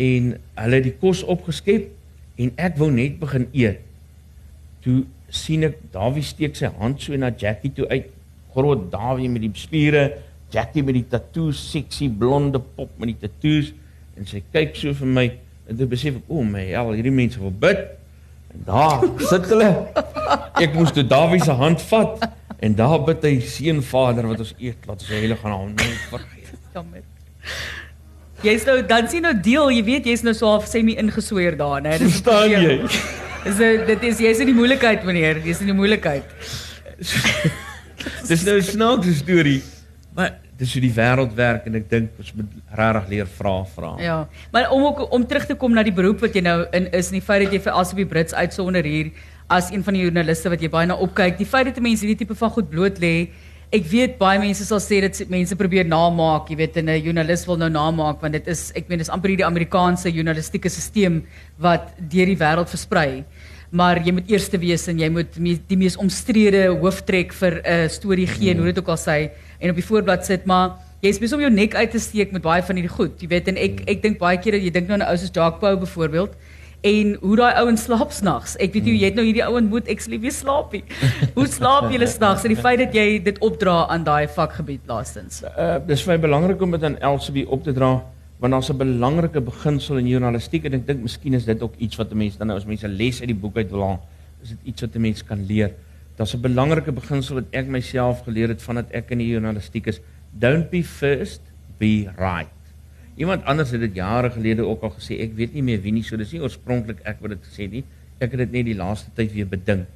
en hulle het die kos opgeskep en ek wou net begin eet. Toe sien ek Davie steek sy hand so na Jackie toe uit. Groot Davie met die spiere, Jackie met die tatoeëes, seksie blonde pop met die tatoeëes en sy kyk so vir my en toe besef ek, o my hel, hierdie mense wil bid. En daar sit hulle. Ek moes toe Davie se hand vat en daar bid hy seën Vader wat ons eet, laat ons heilige naam nooit vergeet. Jammer. Jy's nou dan sien nou deel, jy weet jy's nou so half semi ingesweer daar, né? Dis staan jy. Dis dit is jy's in die moeilikheid meneer, jy's in die moeilikheid. dis nou 'n snaakse storie. Maar dis hoe die wêreld werk en ek dink ons moet regtig leer vra vra. Ja. Maar om ook om terug te kom na die beroep wat jy nou in is en die feit dat jy vir Asobi Brits uitsonder hier as een van die joernaliste wat jy baie na opkyk, die feit dat mense hierdie tipe van goed bloot lê Ek weet baie mense sal sê dit mense probeer namaak, jy weet 'n joernalis wil nou namaak want dit is ek meen dis amper die Amerikaanse journalistieke stelsel wat deur die wêreld versprei. Maar jy moet eerste wees en jy moet die mees omstrede hooftrek vir 'n uh, storie gee, mm. hoe dit ook al sê en op die voorblad sit, maar jy's besig om jou nek uit te steek met baie van hierdie goed. Jy weet en ek ek dink baie keer dat jy dink nou aan 'n ou soos Jacques Pau byvoorbeeld en hoe daai ouens slaap snags. Ek weet jy jy het nou hierdie ouens moet sleep weer slaapie. [laughs] hoe slaap julle snags? En die feit dat jy dit opdra aan daai vakgebied laastens. Uh dis vir my belangrik om dit aan Elsabie op te dra want daar's 'n belangrike beginsel in journalistiek en ek dink miskien is dit ook iets wat mense dan nou as mense les uit die boek uit wil haal, is dit iets wat 'n mens kan leer. Daar's 'n belangrike beginsel wat ek myself geleer het vandat ek in die journalistiek is. Don't be first, be right. Iemand anders het dit jare gelede ook al gesê. Ek weet nie meer wie nie, so dis nie oorspronklik ek wat dit gesê het nie. Ek het dit net die laaste tyd weer bedink.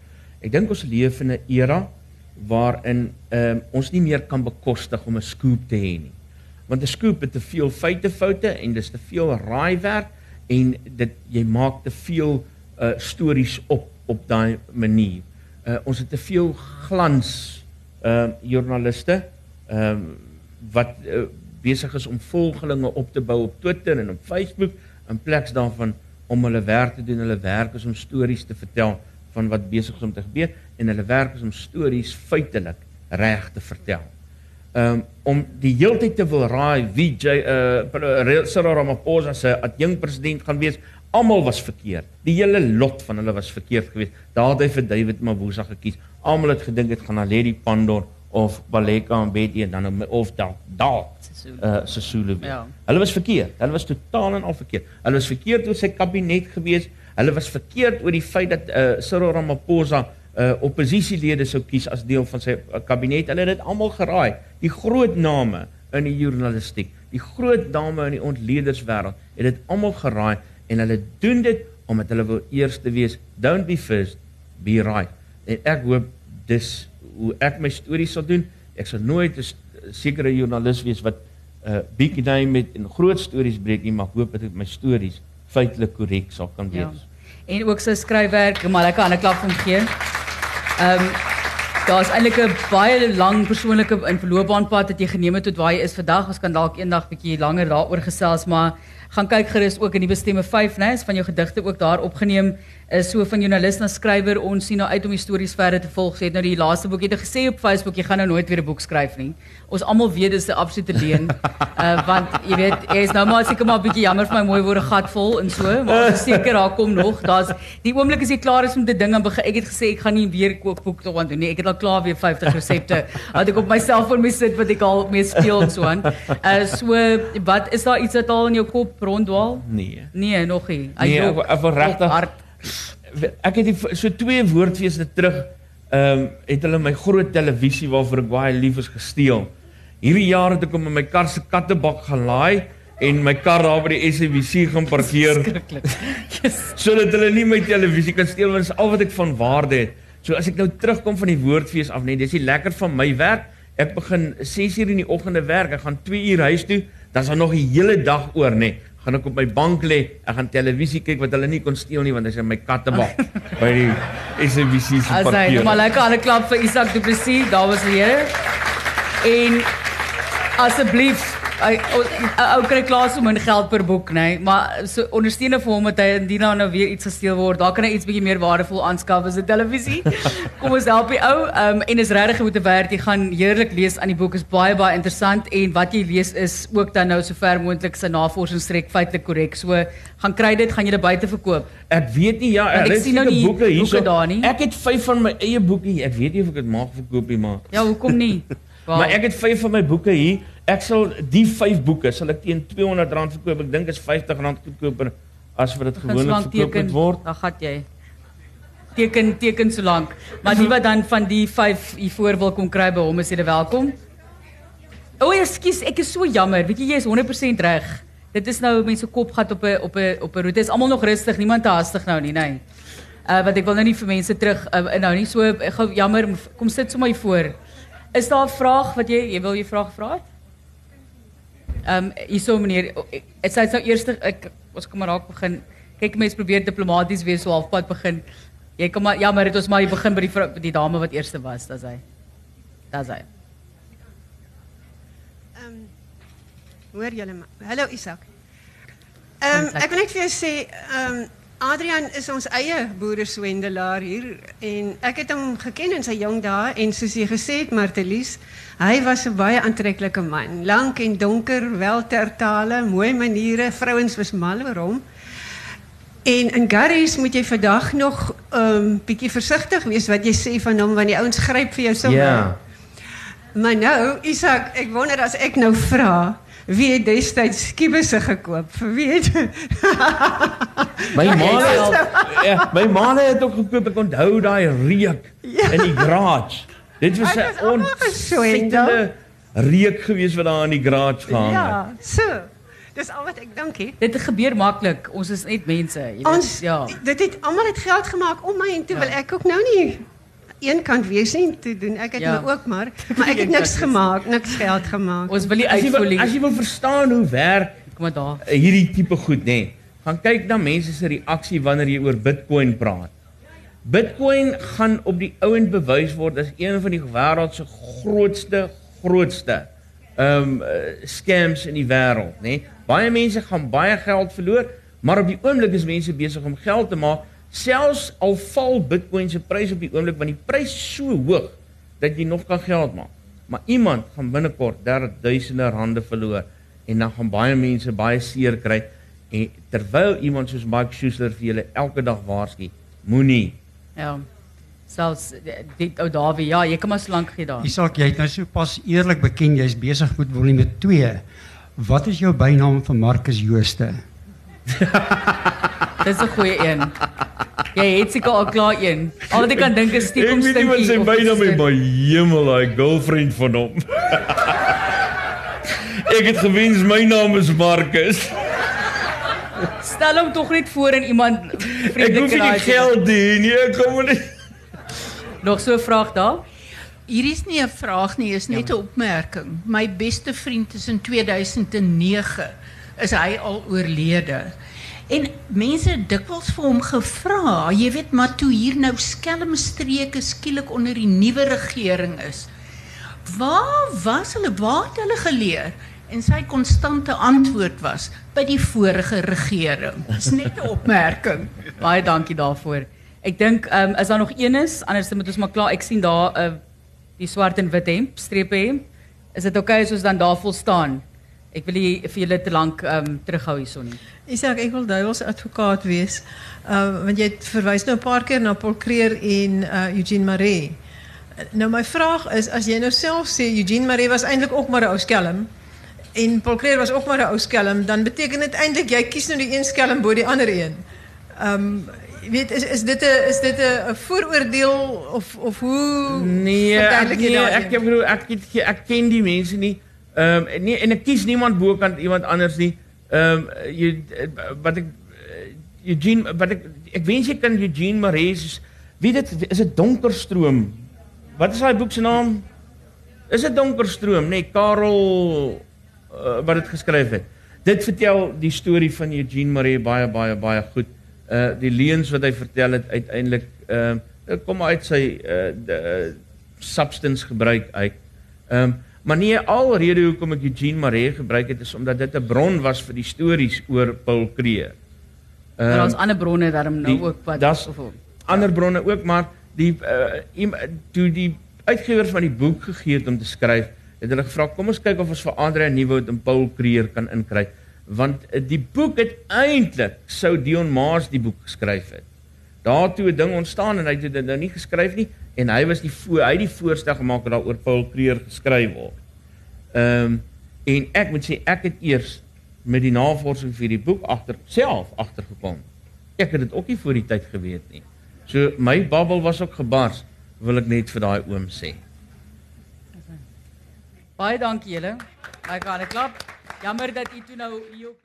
Ek dink ons leef in 'n era waarin um, ons nie meer kan bekostig om 'n scoop te hê nie. Want 'n scoop het te veel feite foute en dis te veel raai werk en dit jy maak te veel uh stories op op daai manier. Uh ons het te veel glans uh, joernaliste ehm um, wat uh, besig is om volgelinge op te bou op Twitter en op Facebook in plaas daarvan om hulle werk te doen. Hulle werk is om stories te vertel van wat besig is om te gebeur en hulle werk is om stories feitelik reg te vertel. Um om die heeltyd te wil raai wie J uh Cyril Ramaphosa se adjunk president gaan wees, almal was verkeerd. Die hele lot van hulle was verkeerd geweest. Daar het hy vir David Mabuza gekies. Almal het gedink dit gaan na Lady Pandor of Baleka en Betty en dan of dalk dalk uh Sesulu. Ja. Hulle was verkeerd. Hulle was totaal en al verkeerd. Hulle was verkeerd oor sy kabinet gewees. Hulle was verkeerd oor die feit dat uh Cyril Ramaphosa uh oppositielede sou kies as deel van sy uh, kabinet. Hulle het dit almal geraai. Die groot name in die journalistiek, die groot name in die ontlederswêreld het dit almal geraai en hulle doen dit omdat hulle wil eerste wees. Don't be first, be right. En ek hoop dis hoe ek my stories sal doen. Ek sal nooit 'n sekere joernalis wees wat 'n uh, big name met en groot stories breek nie, maar ek hoop dat my stories feitelik korrek sal kan wees. Ja. En ook sy skryfwerk, maar lekker aan 'n klap van gee. Ehm um, daar's eintlik 'n baie lang persoonlike en verloopbaanpad wat jy geneem het tot waar jy is vandag. Ons kan dalk eendag bietjie langer daaroor gesels, maar gaan kyk gerus ook in die bestemme 5, né, is van jou gedigte ook daar opgeneem is so van joernalis na skrywer ons sien nou uit om die stories verder te volg. Jy het nou die laaste boek het gesê op Facebook jy gaan nou nooit weer 'n boek skryf nie. Ons almal weet dis 'n absolute leuen. [laughs] Uh want jy weet jy is nou maar seker maar 'n bietjie jammer vir my mooi woorde gat vol en so, maar ons seker daar kom nog. Daar's die oomblik as jy klaar is met die ding en begin ek het gesê ek gaan nie weer kookboek toe aan doen nie. Ek het al klaar weer 50 resepte wat ek op my selfoon mee sit wat ek al mee speel en so aan. Uh so wat is daar iets wat al in jou kop ronddwaal? Nee. Nee, nog nie. Nee, ek wil regtig ek het die, so twee woordfeeste terug ehm um, het hulle my groot televisie waarvoor ek baie lief is gesteel. Hierdie jaar het ek hom in my kar se kattebak gelaai en my kar daar by die SABC gaan parkeer. Skrikkelik. [laughs] Yes. Sodat hulle nie my televisie kan steel want dit is al wat ek van waarde het. So as ek nou terugkom van die woordfees af net, dis die lekker van my werk. Ek begin 6:00 in die oggende werk. Ek gaan 2 uur huis toe. Dan's daar nog 'n hele dag oor, nê gaan ek op my bank lê, ek gaan televisie kyk wat hulle nie kon steel nie want dit is in my kattebak [laughs] by die SABC se parkeer. Asai, nou maar lekker aan 'n klap vir Isak Du Plessis, dames en here. En asseblief ou kry klaar om 'n geld per boek, nê, nee, maar so ondersteune vir hom dat hy indien nou, nou weer iets gesteel word, daar kan hy iets bietjie meer waardevol aanskaf as 'n televisie. [laughs] Kom ons help die ou. Ehm um, en is regtig moet werd. Jy gaan heerlik lees aan die boek. is baie baie interessant en wat jy lees is ook dan nou sover moontlik sy navorsingsstrek feitelik korrek. So gaan kry dit, gaan jy dit buite verkoop. Ek weet nie ja, ek sien nou die boeke hier. Ek het 5 van my eie boeke. Ek weet nie of ek dit mag verkoop nie, maar Ja, hoekom nie? [laughs] Wow. Maar ek het 5 van my boeke hier. Ek sal die 5 boeke sal ek teen R200 verkoop. Ek dink is R50 goedkoper as wat dit gewoonlik verkoop moet word. Dan gat jy. Teken teken so lank. Maar die wat dan van die 5 hier voor wil kom kry by hom is jy welkom. O, oh, ekskuus, ek is so jammer. Weet jy jy is 100% reg. Dit is nou mense kop gat op 'n op 'n op 'n roete. Is almal nog rustig. Niemand te hastig nou nie, nee. Uh wat ek wil nou nie vir mense terug uh, nou nie so gou jammer kom sit sommer hier voor. Is daar 'n vraag wat jy jy wil jy vraag vra? Ehm um, hierso meneer, dit sê nou eers ek ons kom maar raak begin. Kyk mense probeer diplomaties wees so halfpad begin. Jy kom maar ja, maar dit ons maar begin by die vrou, die dame wat eerste was, dis hy. Dis hy. Ehm um, hoor julle maar. Hallo Isak. Ehm um, ek wil net vir jou sê ehm um, Adrian is ons eie boereswendelaar hier en ek het hom geken in sy jong dae en soos jy gesê het Martelies, hy was 'n baie aantreklike man, lank en donker, weltertale, mooi maniere, vrouens was mal oor hom. En in Garys moet jy vandag nog 'n um, bietjie versigtig wees wat jy sê van hom want die ouens gryp vir jou sommer. Ja. Maar nou, Isak, ek wonder as ek nou vra, wie het destyds skiebusse gekoop? Vir wie het [laughs] My ma het ja, my ma het ook gekoop. Ek onthou daai reuk ja. in die garage. Dit was 'n ontsettende reuk geweest wat daar in die garage gehang het. Ja, so. Dis al wat ek dink hè. Dit gebeur maklik. Ons is net mense, jy weet. Ons, ja. Dit het almal het geld gemaak om my en toe ja. wil ek ook nou nie een kant wees nie te doen. Ek het ja. nou ook maar, [laughs] maar ek het niks gemaak, niks geld gemaak. Ons wil nie uitvoer. As jy wil verstaan hoe werk kom maar daar. Eh, hierdie tipe goed, nê. Nee. Gaan kyk na mense se reaksie wanneer jy oor Bitcoin praat. Bitcoin gaan op die ouend bewys word as een van die wêreld se grootste grootste ehm um, scams in die wêreld, nê. Nee. Baie mense gaan baie geld verloor, maar op die oomblik is mense besig om geld te maak Selfs al val Bitcoin se prys op die oomblik want die prys so hoog dat jy nog kan geld maak. Maar iemand gaan binnekort 30000 rande verloor en dan gaan baie mense baie seer kry en terwyl iemand soos Mike Schuster vir julle elke dag waarsku, moenie. Ja. Selfs dit ou Dawie, ja, jy kan maar so lank gee daar. Isak, jy het nou so pas eerlik beken jy's besig met volume 2. Wat is jou bynaam vir Marcus Jooste? [laughs] Dis 'n goeie een. Jy het seker al klaar een. Al wat ek kan dink is Ek stiekem weet nie wat sy iets is, maar hemel, daai girlfriend van hom. [laughs] ek het gewens my naam is Marcus. Stel hom tog net voor in iemand Ek hoef nie die geld hê nie. Ek kom nie. Nog so 'n vraag daar? Hier is nie 'n vraag nie, is net 'n opmerking. My beste vriend is in 2009 is hy al oorlede. En mense het dikwels vir hom gevra, jy weet maar toe hier nou skelmstreke skielik onder die nuwe regering is. Waar was hulle? Waar het hulle geleer? En sy konstante antwoord was by die vorige regering. Dis net 'n opmerking. Baie dankie daarvoor. Ek dink ehm um, as daar nog een is, anders moet ons maar klaar. Ek sien daar uh, die swart en wit hemp, hemp. Is dit oukei okay as dan daar vol staan? Ek wil nie vir julle te lank ehm um, terughou hierson nie. Isak, ek wil duiwels advokaat wees. Uh want jy het verwys nou 'n paar keer na Paul Creer en uh Eugene Maree. Nou my vraag is as jy nou self sê Eugene Maree was eintlik ook maar 'n ou skelm en Paul Creer was ook maar 'n ou skelm, dan beteken dit eintlik jy kies nou die een skelm bo die ander een. Um weet is is dit 'n is dit 'n vooroordeel of of hoe Nee, ek, jy nee, daardie? ek ek bedoel ek het, ge- ek ken die mense nie. Ehm um, nee en ek kies niemand bokant iemand anders nie. Ehm um, jy wat ek Eugene wat ek ek wens jy kan Eugene Maree wie dit is 'n donkerstroom. Wat is daai boek se naam? Is dit donkerstroom, nee, Karel uh, wat dit geskryf het. Dit vertel die storie van Eugene Maree baie baie baie goed. Uh die leuns wat hy vertel het uiteindelik ehm uh, kom uit sy uh, de, uh substance gebruik uit. Ehm um, maar nee, alrede hoekom ek Eugene Maree gebruik het is omdat dit 'n bron was vir die stories oor Paul. Maar Ehm, daar's ander bronne daarom nou die- ook wat das- of ander bronne ook maar die uh, toe die uitgewers van die boek gegee het om te skryf het hulle gevra kom ons kyk of ons vir Andre Nieuwoud en Paul Creer kan inkry want uh, die boek het eintlik sou Dion Maas die boek geskryf het daartoe 'n ding ontstaan en hy het dit nou nie geskryf nie en hy was die voor, hy het die voorstel gemaak dat daar oor Paul Creer geskryf word ehm um, en ek moet sê ek het eers met die navorsing vir die boek agter self agtergekom ek het dit ook nie voor die tyd geweet nie So my babbel was ook gebars, wil ek net vir daai oom sê. Baie dankie julle. Baie gaan ek klap. Jammer dat u toe nou hier op